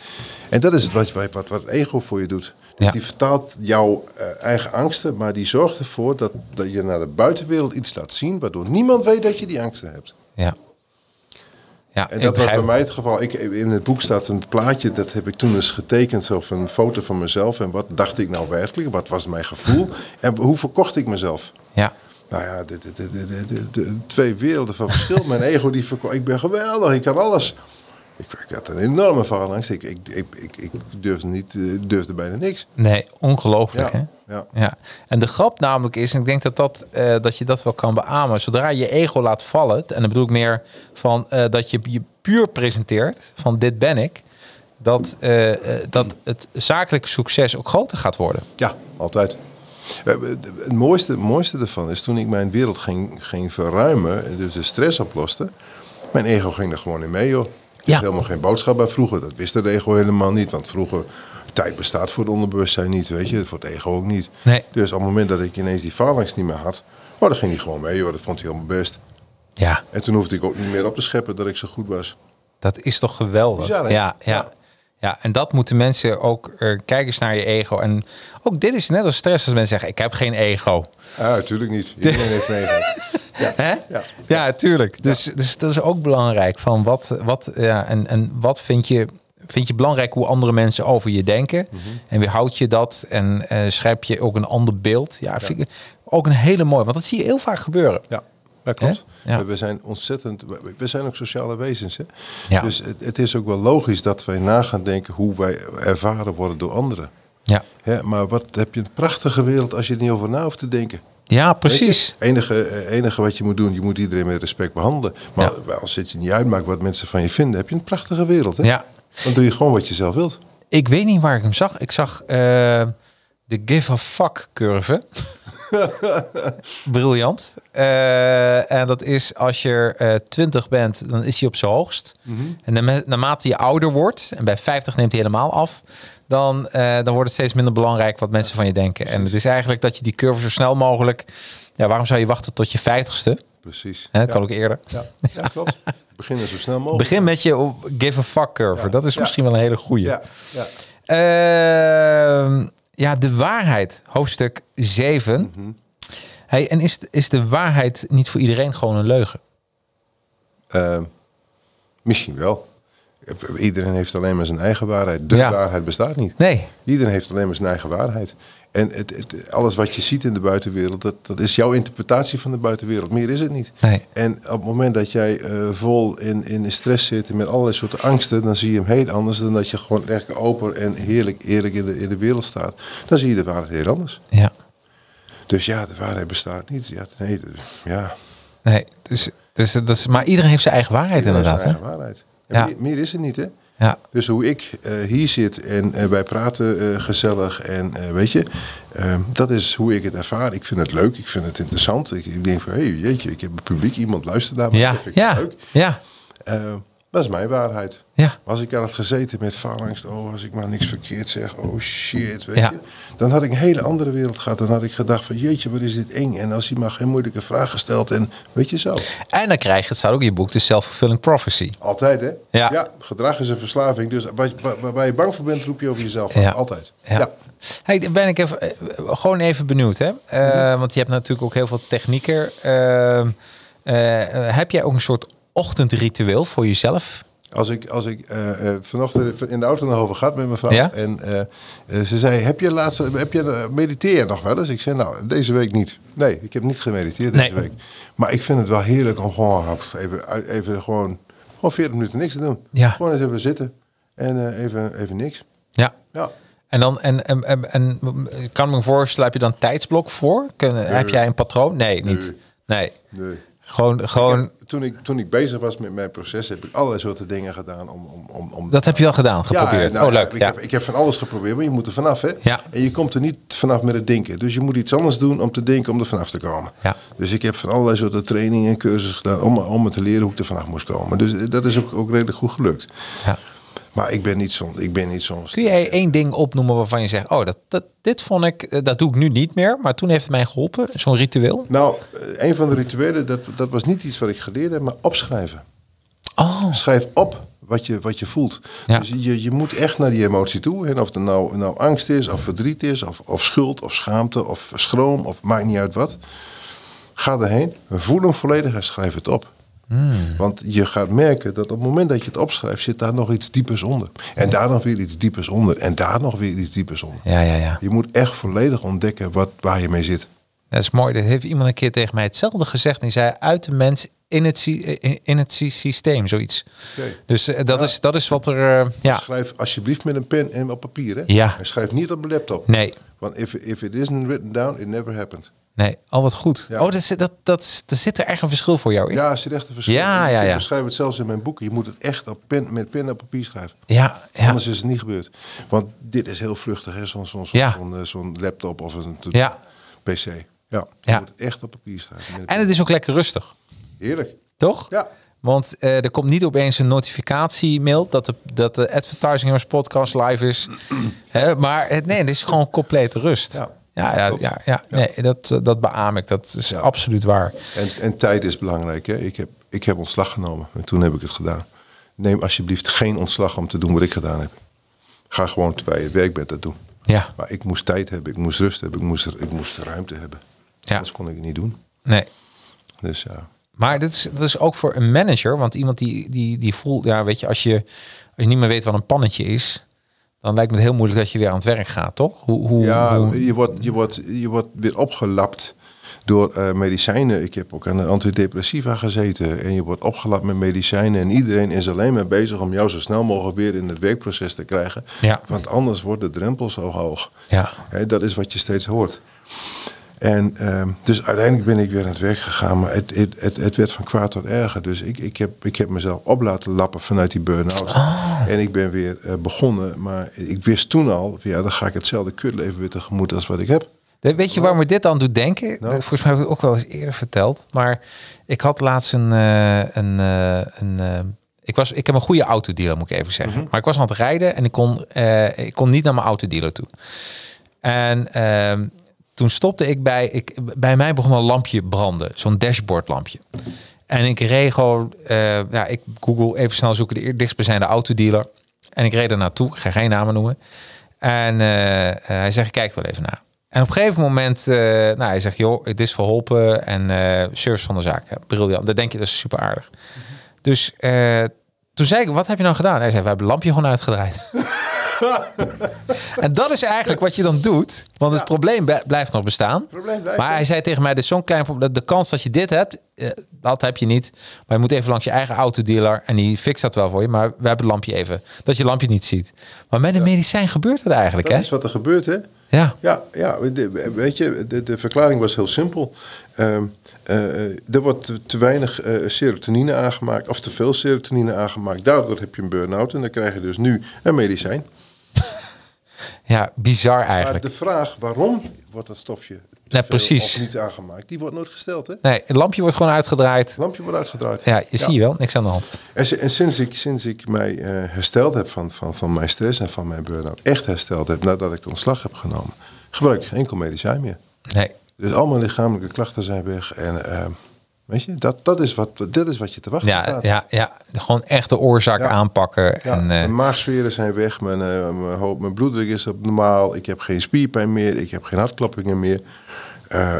En dat is het wat, wat, wat, het ego voor je doet. Dus Ja. die vertaalt jouw eh, eigen angsten, maar die zorgt ervoor dat, dat je naar de buitenwereld iets laat zien, waardoor niemand weet dat je die angsten hebt. Ja. Ja, En dat was bij mij het geval. Ik, in het boek staat een plaatje, dat heb ik toen eens getekend, zo van een foto van mezelf. En wat dacht ik nou werkelijk? Wat was mijn gevoel? En hoe verkocht ik mezelf? Ja. Nou ja, de, de, de, de, de, de twee werelden van verschil. Mijn ego die verko- Ik ben geweldig, ik kan alles. Ik, ik had een enorme faalangst. Ik, ik, ik, ik, ik durfde, niet, eh, durfde bijna niks. Nee, ongelooflijk Ja, hè? ja. Ja. En de grap namelijk is, en ik denk dat, dat, eh, dat je dat wel kan beamen, zodra je ego laat vallen, en dan bedoel ik meer van eh, dat je je puur presenteert van dit ben ik, dat, dat het zakelijke succes ook groter gaat worden. Ja, altijd. Het mooiste, mooiste ervan is toen ik mijn wereld ging, ging verruimen, en dus de stress oploste. Mijn ego ging er gewoon in mee, joh. Ja. helemaal geen boodschap bij vroeger. Dat wist het ego helemaal niet. Want vroeger, tijd bestaat voor het onderbewustzijn niet, weet je. Voor het ego ook niet. Nee. Dus op het moment dat ik ineens die faalangst niet meer had, oh, dan ging hij gewoon mee, joh. Dat vond hij helemaal best. Ja, En toen hoefde ik ook niet meer op te scheppen dat ik zo goed was. dat is toch geweldig. Bizar, ja, ja. Ja. En dat moeten mensen ook eh, kijken eens naar je ego. En ook dit is net als stress als mensen zeggen: Ik heb geen ego. Ja, natuurlijk niet. Iedereen heeft een ego. Hè? Ja. Ja, tuurlijk. Dus, dus dat is ook belangrijk. Van wat, wat, ja, en, en wat vind je, vind je belangrijk hoe andere mensen over je denken? Mhm. En weerhoud je dat? En eh schrijf je ook een ander beeld? Ja, vind ik- ook een hele mooie. Want dat zie je heel vaak gebeuren. Ja, dat klopt. Ja. We- zijn ontzettend, we- we zijn ook sociale wezens. Hè? Ja. Dus het, het is ook wel logisch dat wij na gaan denken hoe wij ervaren worden door anderen. Ja, Hè, maar wat heb je een prachtige wereld als je er niet over na hoeft te denken. Ja precies. je? enige, eh, enige wat je moet doen, je moet iedereen met respect behandelen. Maar als het je niet uitmaakt wat mensen van je vinden, heb je een prachtige wereld. Hè? Ja. Dan doe je gewoon wat je zelf wilt. Ik weet niet waar ik hem zag. Ik zag eh, de give a fuck curve. Briljant. Eh, en dat is als je eh 20 bent, dan is hij op zijn hoogst. En naarma- naarmate je ouder wordt, en bij 50 neemt hij helemaal af, dan, eh, dan wordt het steeds minder belangrijk wat mensen van je denken. En het is eigenlijk dat je die curve zo snel mogelijk. Ja, waarom zou je wachten tot je 50ste? Precies. Hè, dat ja. kan ook eerder. Ja, ja klopt. Beginnen zo snel mogelijk. Begin met je give a fuck curve. Dat is misschien wel een hele goeie. Ja, ja. Ehm, ja, de waarheid, hoofdstuk 7. Mhm. Hey, en is, is de waarheid niet voor iedereen gewoon een leugen? Ehm, misschien wel. Iedereen heeft alleen maar zijn eigen waarheid. De Ja. waarheid bestaat niet. Nee. Iedereen heeft alleen maar zijn eigen waarheid. En het, het, alles wat je ziet in de buitenwereld, dat, dat is jouw interpretatie van de buitenwereld. Meer is het niet. Nee. En op het moment dat jij eh, vol in, in stress zit en met allerlei soorten angsten, dan zie je hem heel anders dan dat je gewoon echt open en heerlijk eerlijk in de, in de wereld staat. Dan zie je de waarheid heel anders. Ja. Dus ja, de waarheid bestaat niet. Ja, nee, ja. Nee. Dus, dus dat is, maar iedereen heeft zijn eigen waarheid Iedereen inderdaad. zijn Hè? eigen waarheid. Ja. meer, meer is het niet, hè? Ja. Dus hoe ik eh, hier zit en eh, wij praten eh, gezellig en weet je, eh, dat is hoe ik het ervaar. Ik vind het leuk, ik vind het interessant. Ik, ik denk van, hé, hey, jeetje, ik heb een publiek, iemand luistert naar me. Ja. Dat vind ik Ja. leuk. Ja. Dat is mijn waarheid. Ja. Als ik aan het gezeten met faalangst, oh, als ik maar niks verkeerd zeg, oh shit, weet Ja. je. Dan had ik een hele andere wereld gehad. Dan had ik gedacht van, jeetje, wat is dit eng. En als hij maar geen moeilijke vraag gesteld en weet je zo. En dan krijg je, het staat ook in je boek, de self-fulfilling prophecy. Altijd, hè? Ja. gedrag is een verslaving. Dus waar, waar, waar je bang voor bent, roep je over jezelf. aan. Ja. Altijd. Ja. Ja. Hey, ben ik even, eh, gewoon even benieuwd, hè? Eh, Want je hebt natuurlijk ook heel veel technieker. Ehm, eh, eh, heb jij ook een soort ochtendritueel voor jezelf? Als ik, als ik eh, vanochtend in de auto naar over gehad met mijn vrouw. Ja? En eh, ze zei, heb je laatste, heb je, mediteer nog wel eens? Ik zei, nou, deze week niet. Nee, ik heb niet gemediteerd deze Nee. week. Maar ik vind het wel heerlijk om gewoon even, even gewoon, gewoon 40 minuten niks te doen. Ja. Gewoon eens even zitten en even, even niks. Ja. Ja. En dan, en, en, en, en kan ik me voorstellen, heb je dan tijdsblok voor? Kun, Heb jij een patroon? Nee, niet. Nee. Nee. Gewoon, gewoon Ik heb- toen, ik, toen ik bezig was met mijn proces, heb ik allerlei soorten dingen gedaan om, om, om, om dat heb je al gedaan, geprobeerd. nou oh, ja, leuk. Ik, Ja. heb, ik heb van alles geprobeerd, maar je moet er vanaf, hè? Ja. En je komt er niet vanaf met het denken. Dus je moet iets anders doen om te denken om er vanaf te komen. Ja. Dus ik heb van allerlei soorten trainingen en cursussen gedaan om, om me te leren hoe ik er vanaf moest komen. Dus eh, dat is ook, ook redelijk goed gelukt. Ja. Maar ik ben niet zo'n... Ik ben niet zo'n Kun jij één ding opnoemen waarvan je zegt, oh, dat, dat, dit vond ik, eh, dat doe ik nu niet meer, maar toen heeft het mij geholpen, zo'n ritueel? Nou, eh, een van de rituelen, dat, dat was niet iets wat ik geleerd heb, maar opschrijven. Oh, Schrijf op wat je, wat je voelt. Ja. Dus je, je moet echt naar die emotie toe. En of het nou, nou angst is, of verdriet is, of, of schuld, of schaamte, of schroom, of maakt niet uit wat. Ga erheen, voel hem volledig en schrijf het op. Hmm. Want je gaat merken dat op het moment dat je het opschrijft, zit daar nog iets diepers onder. En daar nog weer iets diepers onder. En daar nog weer iets diepers onder. ja, ja, ja. Je moet echt volledig ontdekken wat, waar je mee zit. Dat is mooi. Dat heeft iemand een keer tegen mij hetzelfde gezegd. En die zei uit de mens in het, in, het sy- systeem, zoiets. Dus eh, dat, is, dat is wat er... eh, ja, Schrijf alsjeblieft met een pen en op papier. Hè? Ja. En schrijf niet op een laptop. nee, Want if, if it isn't written down, it never happened. Nee, al wat goed. Ja. Oh, dat, zit- dat, dat, er zit er echt een verschil voor jou in. Ja, er zit echt een verschil. Ja, ja, Ik beschrijf het zelfs in mijn boeken. Je moet het echt op pen, met pen en papier schrijven. ja, ja. Anders is het niet gebeurd. Want dit is heel vluchtig, hè? Zo'n zo'n zo'n Ja. zo'n, eh, laptop of een Ja. PC. Ja, je moet het echt op papier schrijven. En het is ook lekker rustig, Heerlijk. toch? Ja. Want eh, er komt niet opeens een notificatie-mail dat de, dat de Advertising podcast live is. Maar het, nee, het is gewoon complete rust. Ja. Ja, ja, ja, ja. Nee, dat, eh, dat beaam ik. Dat is absoluut waar. En, en tijd is belangrijk. Hè? Ik, heb, ik heb ontslag genomen en toen heb ik het gedaan. Neem alsjeblieft geen ontslag om te doen wat ik gedaan heb. Ga gewoon terwijl je werk bent dat doen. Ja, Maar ik moest tijd hebben, ik moest rust hebben, ik moest, ik moest ruimte hebben. Ja. Anders kon ik het niet doen. nee. Dus ja. Maar dat is, dat is ook voor een manager. Want iemand die, die, die voelt, ja, weet je, als je, als je niet meer weet wat een pannetje is, dan lijkt me het heel moeilijk dat je weer aan het werk gaat, toch? Hoe, hoe, Ja, hoe- je wordt, je, wordt, je wordt weer opgelapt door eh, medicijnen. Ik heb ook aan de antidepressiva gezeten. En je wordt opgelapt met medicijnen. En iedereen is alleen maar bezig om jou zo snel mogelijk weer in het werkproces te krijgen. Ja. Want anders wordt de drempel zo hoog. ja. Hè, dat is wat je steeds hoort. En ehm, dus uiteindelijk ben ik weer aan het werk gegaan, maar het, het, het, het werd van kwaad tot erger. Dus ik, ik, heb, ik heb mezelf op laten lappen vanuit die burn-out. En ik ben weer eh, begonnen, maar ik wist toen al, ja, dan ga ik hetzelfde kutleven weer tegemoet als wat ik heb. Weet je waar me dit aan doet denken? Nou. Volgens mij heb ik het ook wel eens eerder verteld. Maar ik had laatst een... eh, een, eh, een ik, was, ik heb een goede autodealer, moet ik even zeggen. Maar ik was aan het rijden en ik kon, ik kon niet naar mijn autodealer toe. En ehm, toen stopte ik bij... Ik, bij mij begon een lampje branden. Zo'n dashboardlampje. En ik reed gewoon... eh, ja, ik google even snel zoeken de dichtstbijzijnde autodealer. En ik reed er naartoe. Ik ga geen namen noemen. En eh, eh, hij zegt, kijk er wel even naar. En op een gegeven moment, nou, hij zegt, joh, het is verholpen en service van de zaak. Ja, briljant. Dan denk je, dat is super aardig. Dus eh, toen zei ik, wat heb je nou gedaan? Hij zei, we hebben het lampje gewoon uitgedraaid. en dat is eigenlijk wat je dan doet. Want het probleem blij- blijft nog bestaan. probleem blijft, maar hij zei tegen mij, dit is zo'n klein probleem. De kans dat je dit hebt, eh, dat heb je niet. Maar je moet even langs je eigen autodealer. En die fixt dat wel voor je. Maar we hebben het lampje even. Dat je lampje niet ziet. Maar met een medicijn gebeurt het eigenlijk, Dat hè? is wat er gebeurt, hè? Ja. Ja, ja weet je, de, de verklaring was heel simpel. Ehm, eh, er wordt te, te weinig eh, serotonine aangemaakt, of te veel serotonine aangemaakt. Daardoor heb je een burn-out en dan krijg je dus nu een medicijn. Ja, bizar Maar eigenlijk. de vraag waarom wordt dat stofje Ja, precies. of niet aangemaakt, die wordt nooit gesteld. Hè? Nee, het lampje wordt gewoon uitgedraaid. Het lampje wordt uitgedraaid. Ja, je zie je wel, niks aan de hand. En, si- en sinds, ik, sinds ik mij eh, hersteld heb van, van, van mijn stress en van mijn burn-out, echt hersteld heb nadat ik de ontslag heb genomen, gebruik ik geen enkel medicijn meer. Nee. Dus al mijn lichamelijke klachten zijn weg. En eh, weet je, dat, dat, is wat, dat is wat je te wachten Ja, staat. ja, ja, gewoon echt de oorzaak Ja. aanpakken. Ja, en, eh, mijn maagsferen zijn weg, mijn, eh, mijn, hoop, mijn bloeddruk is op normaal, ik heb geen spierpijn meer, ik heb geen hartkloppingen meer. Eh,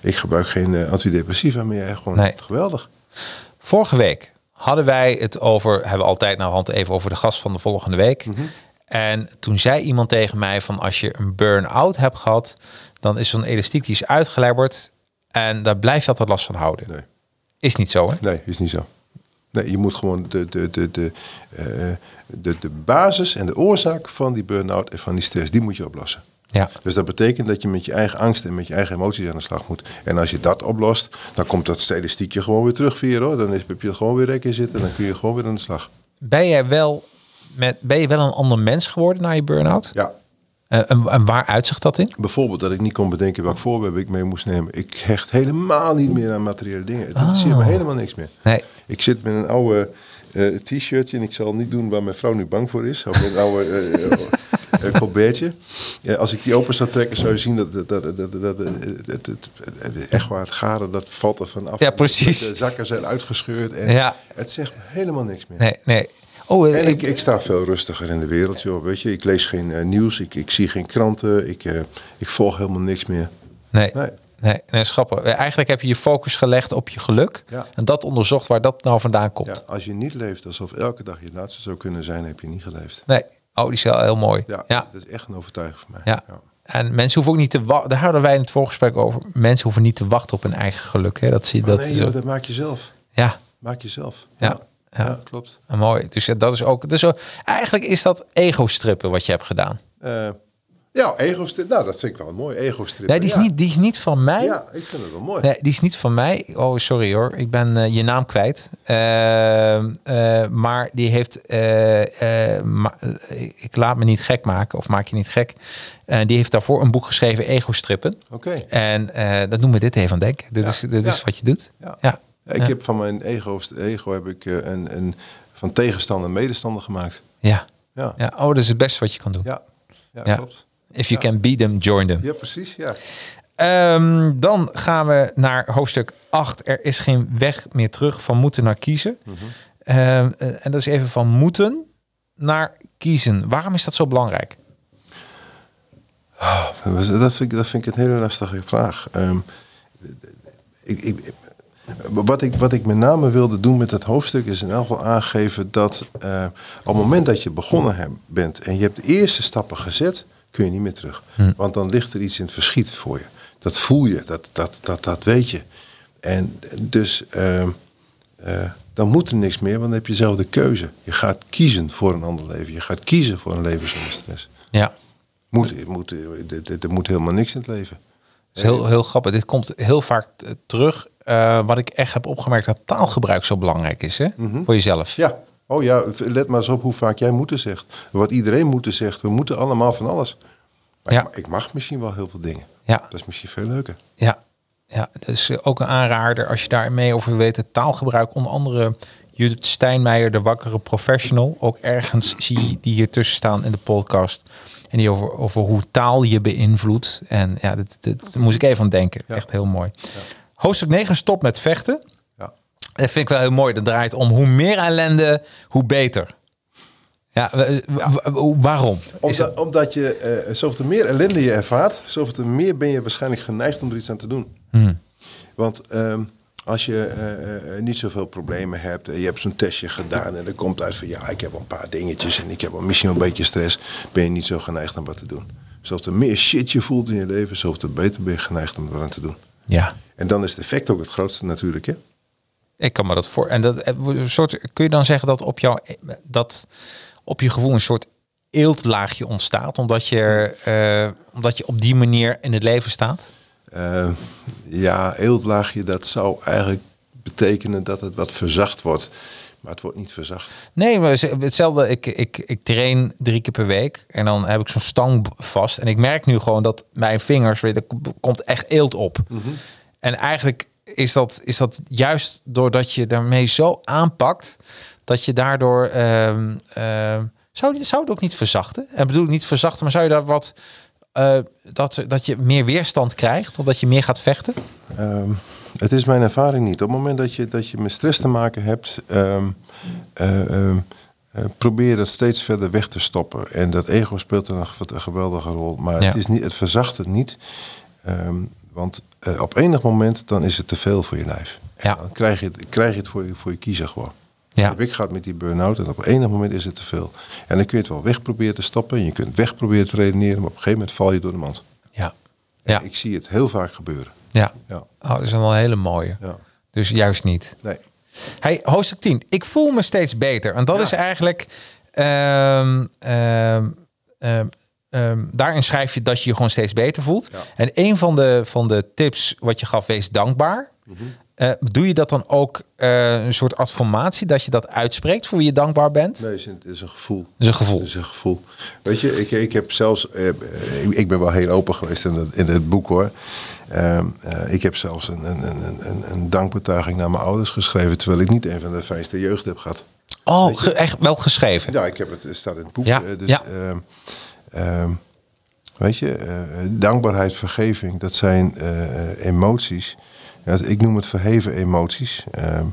ik gebruik geen antidepressiva meer. Gewoon Nee. geweldig. Vorige week hadden wij het over, hebben we altijd naar hand even over de gast van de volgende week. Mhm. En toen zei iemand tegen mij van als je een burn-out hebt gehad, dan is zo'n elastiek die is uitgelebberd en daar blijf je altijd last van houden. Nee. Is niet zo, hè? Nee, is niet zo. Nee, je moet gewoon de, de, de, de, eh, de, de basis en de oorzaak van die burn-out en van die stress, die moet je oplossen. Ja. Dus dat betekent dat je met je eigen angst en met je eigen emoties aan de slag moet. En als je dat oplost, dan komt dat statistiekje gewoon weer terug via hoor. Dan is, heb je gewoon weer rek in zitten en dan kun je gewoon weer aan de slag. Ben jij wel met, ben je wel een ander mens geworden na je burn-out? Ja, en, en waar uitzicht dat in? bijvoorbeeld dat ik niet kon bedenken welk voorwerp ik mee moest nemen. Ik hecht helemaal niet meer aan materiële dingen. Het interesseert me helemaal niks meer. Nee. Ik zit met een oude eh, t-shirtje en ik zal niet doen waar mijn vrouw nu bang voor is. Of met een oude eh, eh, colbertje. Ja, als ik die open zou trekken, zou je zien dat, dat, dat, dat, dat, eh, het, het, echt waar het garen, dat valt er van af. Ja, precies. De zakken zijn uitgescheurd en Ja. het zegt helemaal niks meer. Nee, nee. Oh, eh, En ik, ik sta veel rustiger in de wereld, joh. Weet je, ik lees geen eh, nieuws, ik, ik zie geen kranten, ik, eh, ik volg helemaal niks meer. nee. Nee. Nee, nee, schappig. Eigenlijk heb je je focus gelegd op je geluk. Ja. En dat onderzocht waar dat nou vandaan komt. Ja, als je niet leeft alsof elke dag je laatste zou kunnen zijn, heb je niet geleefd. Nee. Oh, die is wel heel mooi. Ja, Ja. dat is echt een overtuiging van mij. Ja. En mensen hoeven ook niet te wachten. Daar hadden wij in het voorgesprek over. Mensen hoeven niet te wachten op hun eigen geluk. Hè? Dat zie je. Maar Dat nee, joh, dat maak je zelf. ja, Maak je zelf. Ja. Ja. Ja, klopt. en mooi. Dus ja, dat is ook. Dus eigenlijk is dat ego-strippen wat je hebt gedaan. Eh, ja, ego-strip. Nou, dat vind ik wel mooi. Ego-strip. Nee, die is, ja. niet, die is niet van mij. Ja, ik vind het wel mooi. Nee, die is niet van mij. Oh, sorry hoor. Ik ben eh, je naam kwijt. Eh, maar die heeft. ma- ik laat me niet gek maken, of maak je niet gek. Eh, die heeft daarvoor een boek geschreven, Ego-strippen. Oké. En dat noemen we dit even aan denken. Dit, Ja. is, dit is wat je doet. Ja. Ik Ja. heb van mijn ego, ego heb ik eh, een, een van tegenstander medestander gemaakt. Ja. Ja. ja. Oh, dat is het beste wat je kan doen. Ja, ja, Ja. klopt. If you can beat them, join them. Ja, precies. Ja. Ehm, dan gaan we naar hoofdstuk 8. Er is geen weg meer terug van moeten naar kiezen. Mhm. Ehm, eh, en dat is even van moeten naar kiezen. Waarom is dat zo belangrijk? Dat, was- dat, vind ik, dat vind ik een hele lastige vraag. Ehm, ik, ik, wat, ik, wat ik met name wilde doen met het hoofdstuk is in elk geval aangeven dat eh, op het moment dat je begonnen bent en je hebt de eerste stappen gezet, kun je niet meer terug. Want dan ligt er iets in het verschiet voor je. Dat voel je, dat, dat, dat, dat weet je. En dus ehm, eh, dan moet er niks meer, want dan heb je zelf de keuze. Je gaat kiezen voor een ander leven. Je gaat kiezen voor een leven zonder stress. Ja. Moet, moet, er, er- moet helemaal niks in het leven. Dat is heel, heel grappig. Dit komt heel vaak terug. Eh, wat ik echt heb opgemerkt, dat taalgebruik zo belangrijk is hè? voor jezelf. Ja. Oh ja, let maar eens op hoe vaak jij moeten zegt. Wat iedereen moeten zegt. We moeten allemaal van alles. Maar Ja. ik, ma- ik mag misschien wel heel veel dingen. Ja. Dat is misschien veel leuker. Ja, ja dat is ook een aanrader als je daar mee over weet. Het taalgebruik, onder andere Judith Steinmeijer, de wakkere professional. Ook ergens zie je die hier tussen staan in de podcast. En die over, over hoe taal je beïnvloedt. En ja, dat, dat, daar moest ik even aan denken. Echt heel mooi. Hoofdstuk 9, stop met vechten. Ja. Dat vind ik wel heel mooi. Dat draait om hoe meer ellende, hoe beter. Ja, waarom? Omdat, omdat je, eh zoveel meer ellende je ervaart, zoveel meer ben je waarschijnlijk geneigd om er iets aan te doen. Hmm. Want ehm, als je eh, eh, niet zoveel problemen hebt, en je hebt zo'n testje gedaan en er komt uit van ja, ik heb wel een paar dingetjes en ik heb wel misschien wel een beetje stress, ben je niet zo geneigd om wat te doen. Zoveel meer shit je voelt in je leven, zoveel beter ben je geneigd om er wat aan te doen. ja, En dan is het effect ook het grootste natuurlijk. Hè? Ik kan me dat voor. En dat eh, een soort. Kun je dan zeggen dat op jou dat op je gevoel een soort eeltlaagje ontstaat, omdat je, eh, omdat je op die manier in het leven staat? Eh, ja, eeltlaagje, dat zou eigenlijk betekenen dat het wat verzacht wordt. Maar het wordt niet verzacht. Nee, maar ze- hetzelfde. Ik, ik, ik train drie keer per week en dan heb ik zo'n stang vast. En ik merk nu gewoon dat mijn vingers, er komt echt eelt op. En eigenlijk is dat, is dat juist doordat je daarmee zo aanpakt, dat je daardoor. ehm, ehm, zou, zou het ook niet verzachten? En bedoel ik niet verzachten, maar zou je daar wat. eh, dat, dat je meer weerstand krijgt, omdat je meer gaat vechten? Ehm, het is mijn ervaring niet. Op het moment dat je, dat je met stress te maken hebt, eh, eh, probeer dat steeds verder weg te stoppen. En dat ego speelt er een, een geweldige rol. Maar Ja. het, is niet, het verzacht het niet. Want eh, op enig moment dan is het te veel voor je lijf. En Ja. Dan krijg je het, krijg je het voor, je, voor je kiezen gewoon. Ja. Dat heb ik gehad met die burn-out en op enig moment is het te veel. En dan kun je het wel weg proberen te stoppen. En je kunt weg proberen te redeneren. Maar op een gegeven moment val je door de mand. Ja. Ja. Ik zie het heel vaak gebeuren. Ja. Ja. Oh, dat is wel een hele mooie. Ja. Dus juist niet. Nee. Hey, hoofdstuk 10. Ik voel me steeds beter. En dat is eigenlijk... ehm, ehm, ehm, ehm, daarin schrijf je dat je je gewoon steeds beter voelt. Ja. En een van de, van de tips wat je gaf, wees dankbaar. Eh, doe je dat dan ook eh, een soort affirmatie, dat je dat uitspreekt voor wie je dankbaar bent? Nee, het is een, het is een gevoel. Dat is een gevoel. Het is een gevoel. Weet je, ik, ik heb zelfs, eh, ik, ik ben wel heel open geweest in het, in het boek hoor. Ehm, eh, ik heb zelfs een, een, een, een, een dankbetuiging naar mijn ouders geschreven, terwijl ik niet een van de fijnste jeugd heb gehad. Oh, echt wel geschreven. Ja, ik heb het, het staat in het boek. Ja, dus, ja. Ehm, weet je, eh, dankbaarheid, vergeving, dat zijn eh, emoties. Ja, ik noem het verheven emoties. Ehm,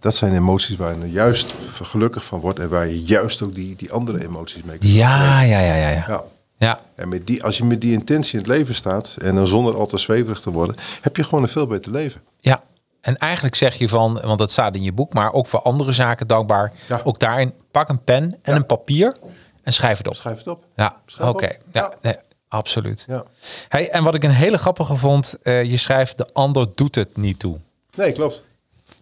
dat zijn emoties waar je nou juist gelukkig van wordt en waar je juist ook die, die andere emoties mee kunt Ja, ja, ja, ja. ja. ja. ja. En met die, als je met die intentie in het leven staat en dan zonder al te zweverig te worden, heb je gewoon een veel beter leven. Ja, en eigenlijk zeg je van, want dat staat in je boek, maar ook voor andere zaken dankbaar. Ja. Ook daarin, pak een pen en Ja. een papier en schrijf het op. Schrijf het op. Ja, oké. Ja. Nee, absoluut. Ja. Hey, en wat ik een hele grappige vond, eh, je schrijft de ander doet het niet toe. Nee, klopt.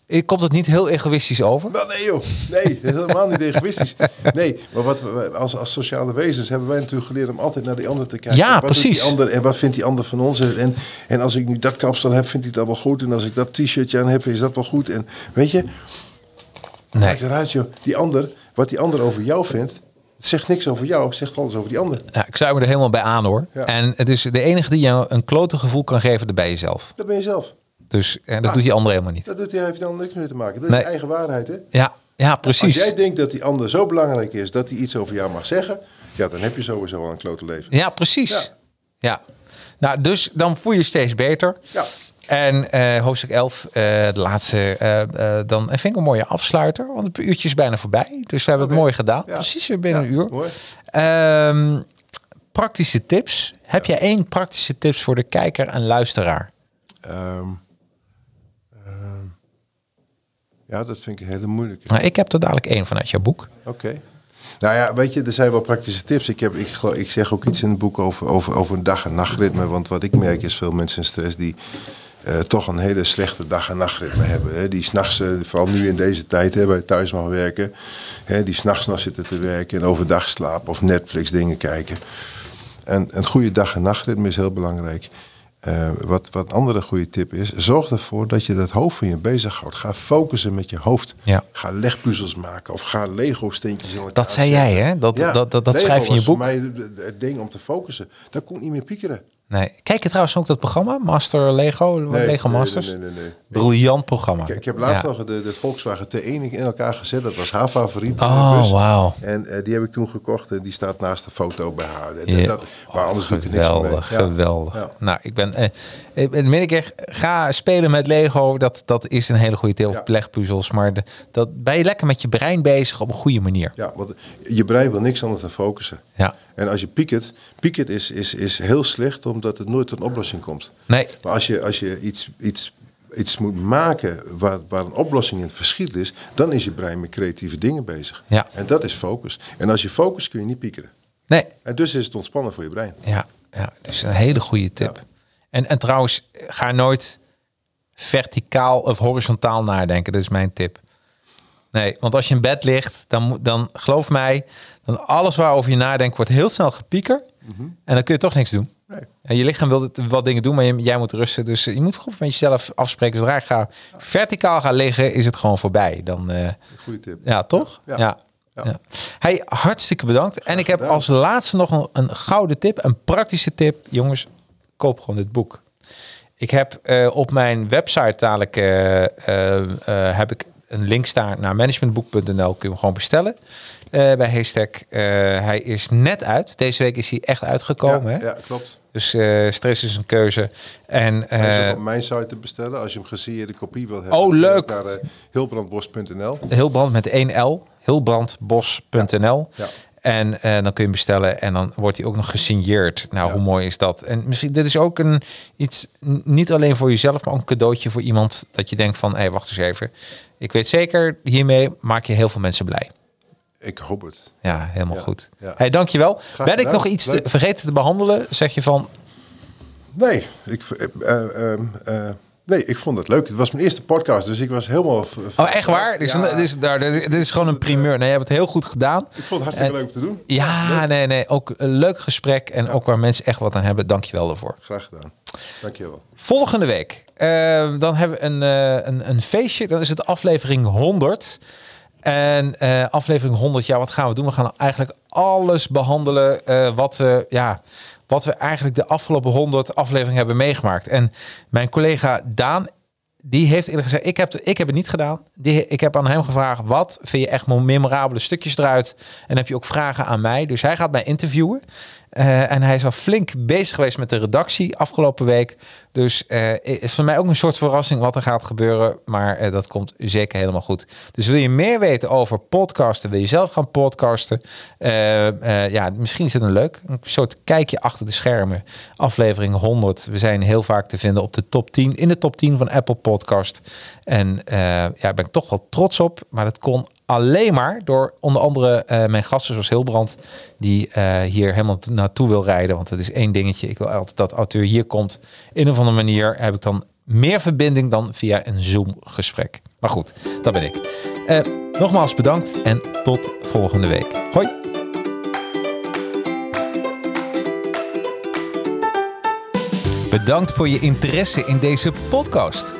Eh, Komt het niet heel egoïstisch over? Wel, nee joh. Nee, helemaal niet egoïstisch. Nee, maar wat we, als, als sociale wezens hebben wij natuurlijk geleerd om altijd naar die ander te kijken. Ja, wat precies. Die ander, en wat vindt die ander van ons? En, en als ik nu dat kapsel heb, vindt hij dat wel goed. En als ik dat t-shirtje aan heb, is dat wel goed. En weet je, Nee. maakt eruit joh. Die ander, wat die ander over jou vindt, het zegt niks over jou, het zegt alles over die ander. Ja, ik sluit me er helemaal bij aan hoor. Ja. En het is de enige die je een klote gevoel kan geven, dat ben je zelf. Dat ben je zelf. Dus en dat doet die ander helemaal niet. Dat doet hij, heeft dan niks mee te maken. Dat Nee. is je eigen waarheid, hè? Ja, ja Als precies. jij denkt dat die ander zo belangrijk is dat hij iets over jou mag zeggen, ja, dan heb je sowieso al een klote leven. Ja, precies. Ja. Ja. Nou, dus dan voel je je steeds beter. Ja. En eh, hoofdstuk 11, eh, de laatste, eh, dan vind ik een mooie afsluiter. Want het uurtje is bijna voorbij. Dus we hebben het mooi gedaan. Ja. Precies weer binnen Ja, een uur. mooi. Ehm, praktische tips. Heb jij één praktische tips voor de kijker en luisteraar? Ehm, ehm, Ja, dat vind ik een hele moeilijke. Nou, ik heb er dadelijk één vanuit jouw boek. Oké. Nou ja, weet je, er zijn wel praktische tips. Ik, heb, ik, ik zeg ook iets in het boek over, over, over een dag- en nachtritme. Want wat ik merk is veel mensen in stress die eh, toch een hele slechte dag- en nachtritme hebben. Hè. Die s'nachts, eh, vooral nu in deze tijd, hè, waar je thuis mag werken. Hè, die s'nachts nog zitten te werken en overdag slapen of Netflix dingen kijken. En een goede dag- en nachtritme is heel belangrijk. Eh, wat, wat een andere goede tip is, zorg ervoor dat je dat hoofd van je bezighoudt. Ga focussen met je hoofd. Ja. Ga legpuzzels maken of ga Lego-steentjes in elkaar Dat zei zetten. jij, hè? Dat- dat- dat- dat schrijf je in je was voor boek. mij het- ding om te focussen. Daar kon ik niet meer piekeren. Nee. Kijk je trouwens ook dat programma? Master Lego? Nee, Lego Masters? Nee, nee, nee, nee. Briljant programma. Ik, ik heb laatst Ja. nog de, de Volkswagen T1 in elkaar gezet. Dat was haar favoriet. Oh, wauw. En eh, die heb ik toen gekocht en die staat naast de foto bij haar. Ja. dat, maar anders doe ik er niks geweldig, Ja. geweldig. Ja. Nou, ik ben, eh, ik ben meen ik echt, ga spelen met Lego. Dat, dat is een hele goede Ja. legpuzzels. Maar de, dat ben je lekker met je brein bezig op een goede manier. Ja, want je brein wil niks anders dan focussen. Ja. En als je piekert, piekert is, is, is heel slecht omdat het nooit tot een oplossing komt. Nee, Maar als je, als je iets, iets, iets moet maken waar, waar een oplossing in het verschiet is, dan is je brein met creatieve dingen bezig. Ja. En dat is focus. En als je focus kun je niet piekeren. nee. En dus is het ontspannen voor je brein. Ja, ja, dus een hele goede tip. Ja. En, en trouwens, ga nooit verticaal of horizontaal nadenken. Dat is mijn tip. Nee, want als je in bed ligt, dan, moet- dan geloof mij, dan alles waarover je nadenkt wordt heel snel gepieker. En dan kun je toch niks doen. Nee. En je lichaam wil wat dingen doen, maar je, jij moet rusten. Dus je moet gewoon met jezelf afspreken. Zodra ik ga verticaal gaan liggen, is het gewoon voorbij. Dan, eh, Goeie tip. ja, toch? Ja. Ja. ja. Ja. Hey, hartstikke bedankt. En ik heb als laatste nog een, een gouden tip, een praktische tip. Jongens, koop gewoon dit boek. Ik heb eh, op mijn website dadelijk eh, eh, eh, heb ik een link staan naar managementboek.nl. Kun je hem gewoon bestellen eh, bij Haystack. Eh, hij is net uit. Deze week is hij echt uitgekomen. ja, hè? ja, klopt. Dus eh, stress is een keuze. En Hij is op mijn site te bestellen. Als je hem gesigneerde kopie wil hebben. Oh, leuk. Naar hilbrandbos.nl. Hilbrand met 1L. Hilbrandbos.nl. Ja. En eh, dan kun je hem bestellen en dan wordt hij ook nog gesigneerd. Nou, Ja. hoe mooi is dat? En misschien, dit is ook een iets, niet alleen voor jezelf, maar ook een cadeautje voor iemand. Dat je denkt van, hé, hey, wacht eens even. Ik weet zeker, hiermee maak je heel veel mensen blij. Ik hoop het. Ja, helemaal Ja. goed. Ja. Hey, dankjewel. Ben ik nog iets te, vergeten te behandelen? Zeg je van, Nee, ik, eh, eh, ehm, eh, nee, ik vond het leuk. Het was mijn eerste podcast, dus ik was helemaal... oh echt waar? Dit is, Ja, een- dit is, dit is gewoon een primeur. Nee, je hebt het heel goed gedaan. ik vond het hartstikke En- leuk om te doen. Ja, nee, nee. Ook een leuk gesprek en ook waar mensen echt wat aan hebben. Dankjewel daarvoor. Graag gedaan. Dankjewel. Volgende week, eh, dan hebben we een, een, een feestje. Dan is het aflevering 100. En eh, aflevering 100, ja, wat gaan we doen? We gaan eigenlijk alles behandelen eh, wat, we, ja, wat we eigenlijk de afgelopen 100 afleveringen hebben meegemaakt. En mijn collega Daan, die heeft eerlijk gezegd, ik heb, ik heb het niet gedaan. Ik heb aan hem gevraagd, wat vind je echt memorabele stukjes eruit? En heb je ook vragen aan mij? Dus hij gaat mij interviewen. Eh, en hij is al flink bezig geweest met de redactie afgelopen week. Dus eh is voor mij ook een soort verrassing wat er gaat gebeuren. Maar eh, dat komt zeker helemaal goed. Dus wil je meer weten over podcasten? Wil je zelf gaan podcasten? Ja, misschien is het een leuk. Een soort kijkje achter de schermen. Aflevering 100. We zijn heel vaak te vinden op de top 10. In de top 10 van Apple Podcast. En ja, daar ben ik toch wel trots op. Maar dat kon alleen maar door onder andere eh, mijn gasten zoals Hilbrand, die eh, hier helemaal naartoe wil rijden. Want het is één dingetje. Ik wil altijd dat auteur hier komt. In een of andere manier heb ik dan meer verbinding dan via een Zoom gesprek. Maar goed, dat ben ik. Eh, nogmaals bedankt en tot volgende week. Hoi! Bedankt voor je interesse in deze podcast.